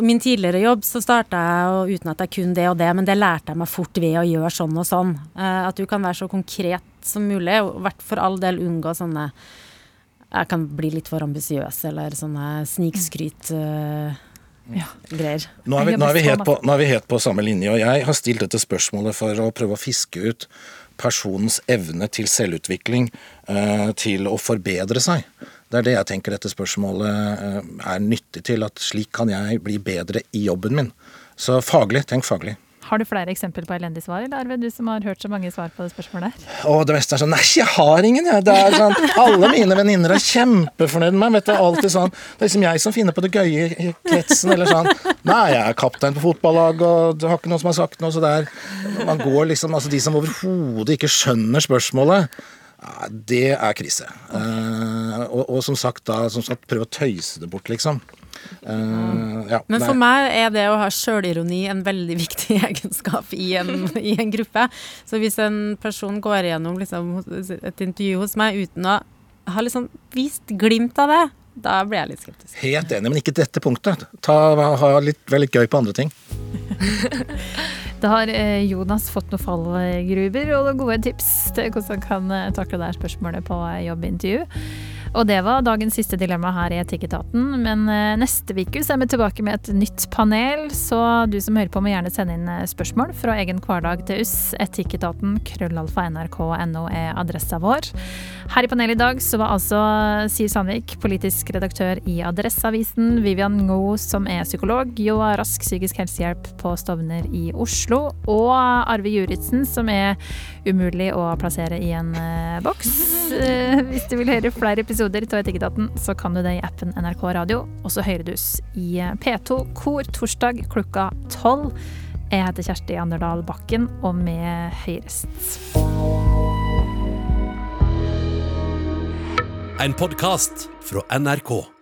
Min tidligere jobb så starta jeg uten at jeg kunne det og det, men det lærte jeg meg fort ved å gjøre sånn og sånn. At du kan være så konkret som mulig, og for all del unngå sånne jeg kan bli litt for ambisiøs, eller sånne snikskryt-greier. Nå er, vi, nå, på, nå er vi helt på samme linje, og jeg har stilt dette spørsmålet for å prøve å fiske ut personens evne til selvutvikling, uh, til å forbedre seg. Det er det jeg tenker dette spørsmålet uh, er nyttig til, at slik kan jeg bli bedre i jobben min. Så faglig, tenk faglig. Har du flere eksempler på elendige svar, eller Arve, du som har hørt så mange svar på det spørsmålet her? Å, det meste er sånn Nei, jeg har ingen, jeg. Det er sånn, alle mine venninner er kjempefornøyd med meg. Vet du, alltid sånn. Det er liksom jeg som finner på det gøye i kretsen. Eller sånn Nei, jeg er kaptein på fotballag, og det har ikke noen som har sagt noe, så det er Man går liksom Altså, de som overhodet ikke skjønner spørsmålet. Det er krise. Eh, og, og som sagt, da som sagt, prøve å tøyse det bort, liksom. Uh, ja, Men for meg er det å ha sjølironi en veldig viktig egenskap i en, i en gruppe. Så hvis en person går igjennom liksom, et intervju hos meg uten å ha liksom vist glimt av det, da blir jeg litt skeptisk. Helt enig, men ikke dette punktet. Ta, ha litt, veldig gøy på andre ting. Da har eh, Jonas fått noen fallgruver og noen gode tips til hvordan han kan eh, takle det spørsmålet på eh, jobbintervju. Og det var dagens siste dilemma her i Etikketaten. Men eh, neste uke er vi tilbake med et nytt panel, så du som hører på må gjerne sende inn eh, spørsmål fra egen hverdag til oss. Etikketaten krøllalfa nrk.no er adressa vår. Her i panelet i dag så var altså Siv Sandvik, politisk redaktør i Adresseavisen, Vivian Ngo, som er psykolog, Joa Rask psykisk helsehjelp på Stovner i Oslo, og Arve Juritzen, som er umulig å plassere i en eh, boks. Hvis du vil høre flere episoder av Etikketaten, så kan du det i appen NRK Radio, og så hører du oss i eh, P2 Kor torsdag klokka tolv. Jeg heter Kjersti Anderdal Bakken, og med høyrest. En podkast fra NRK.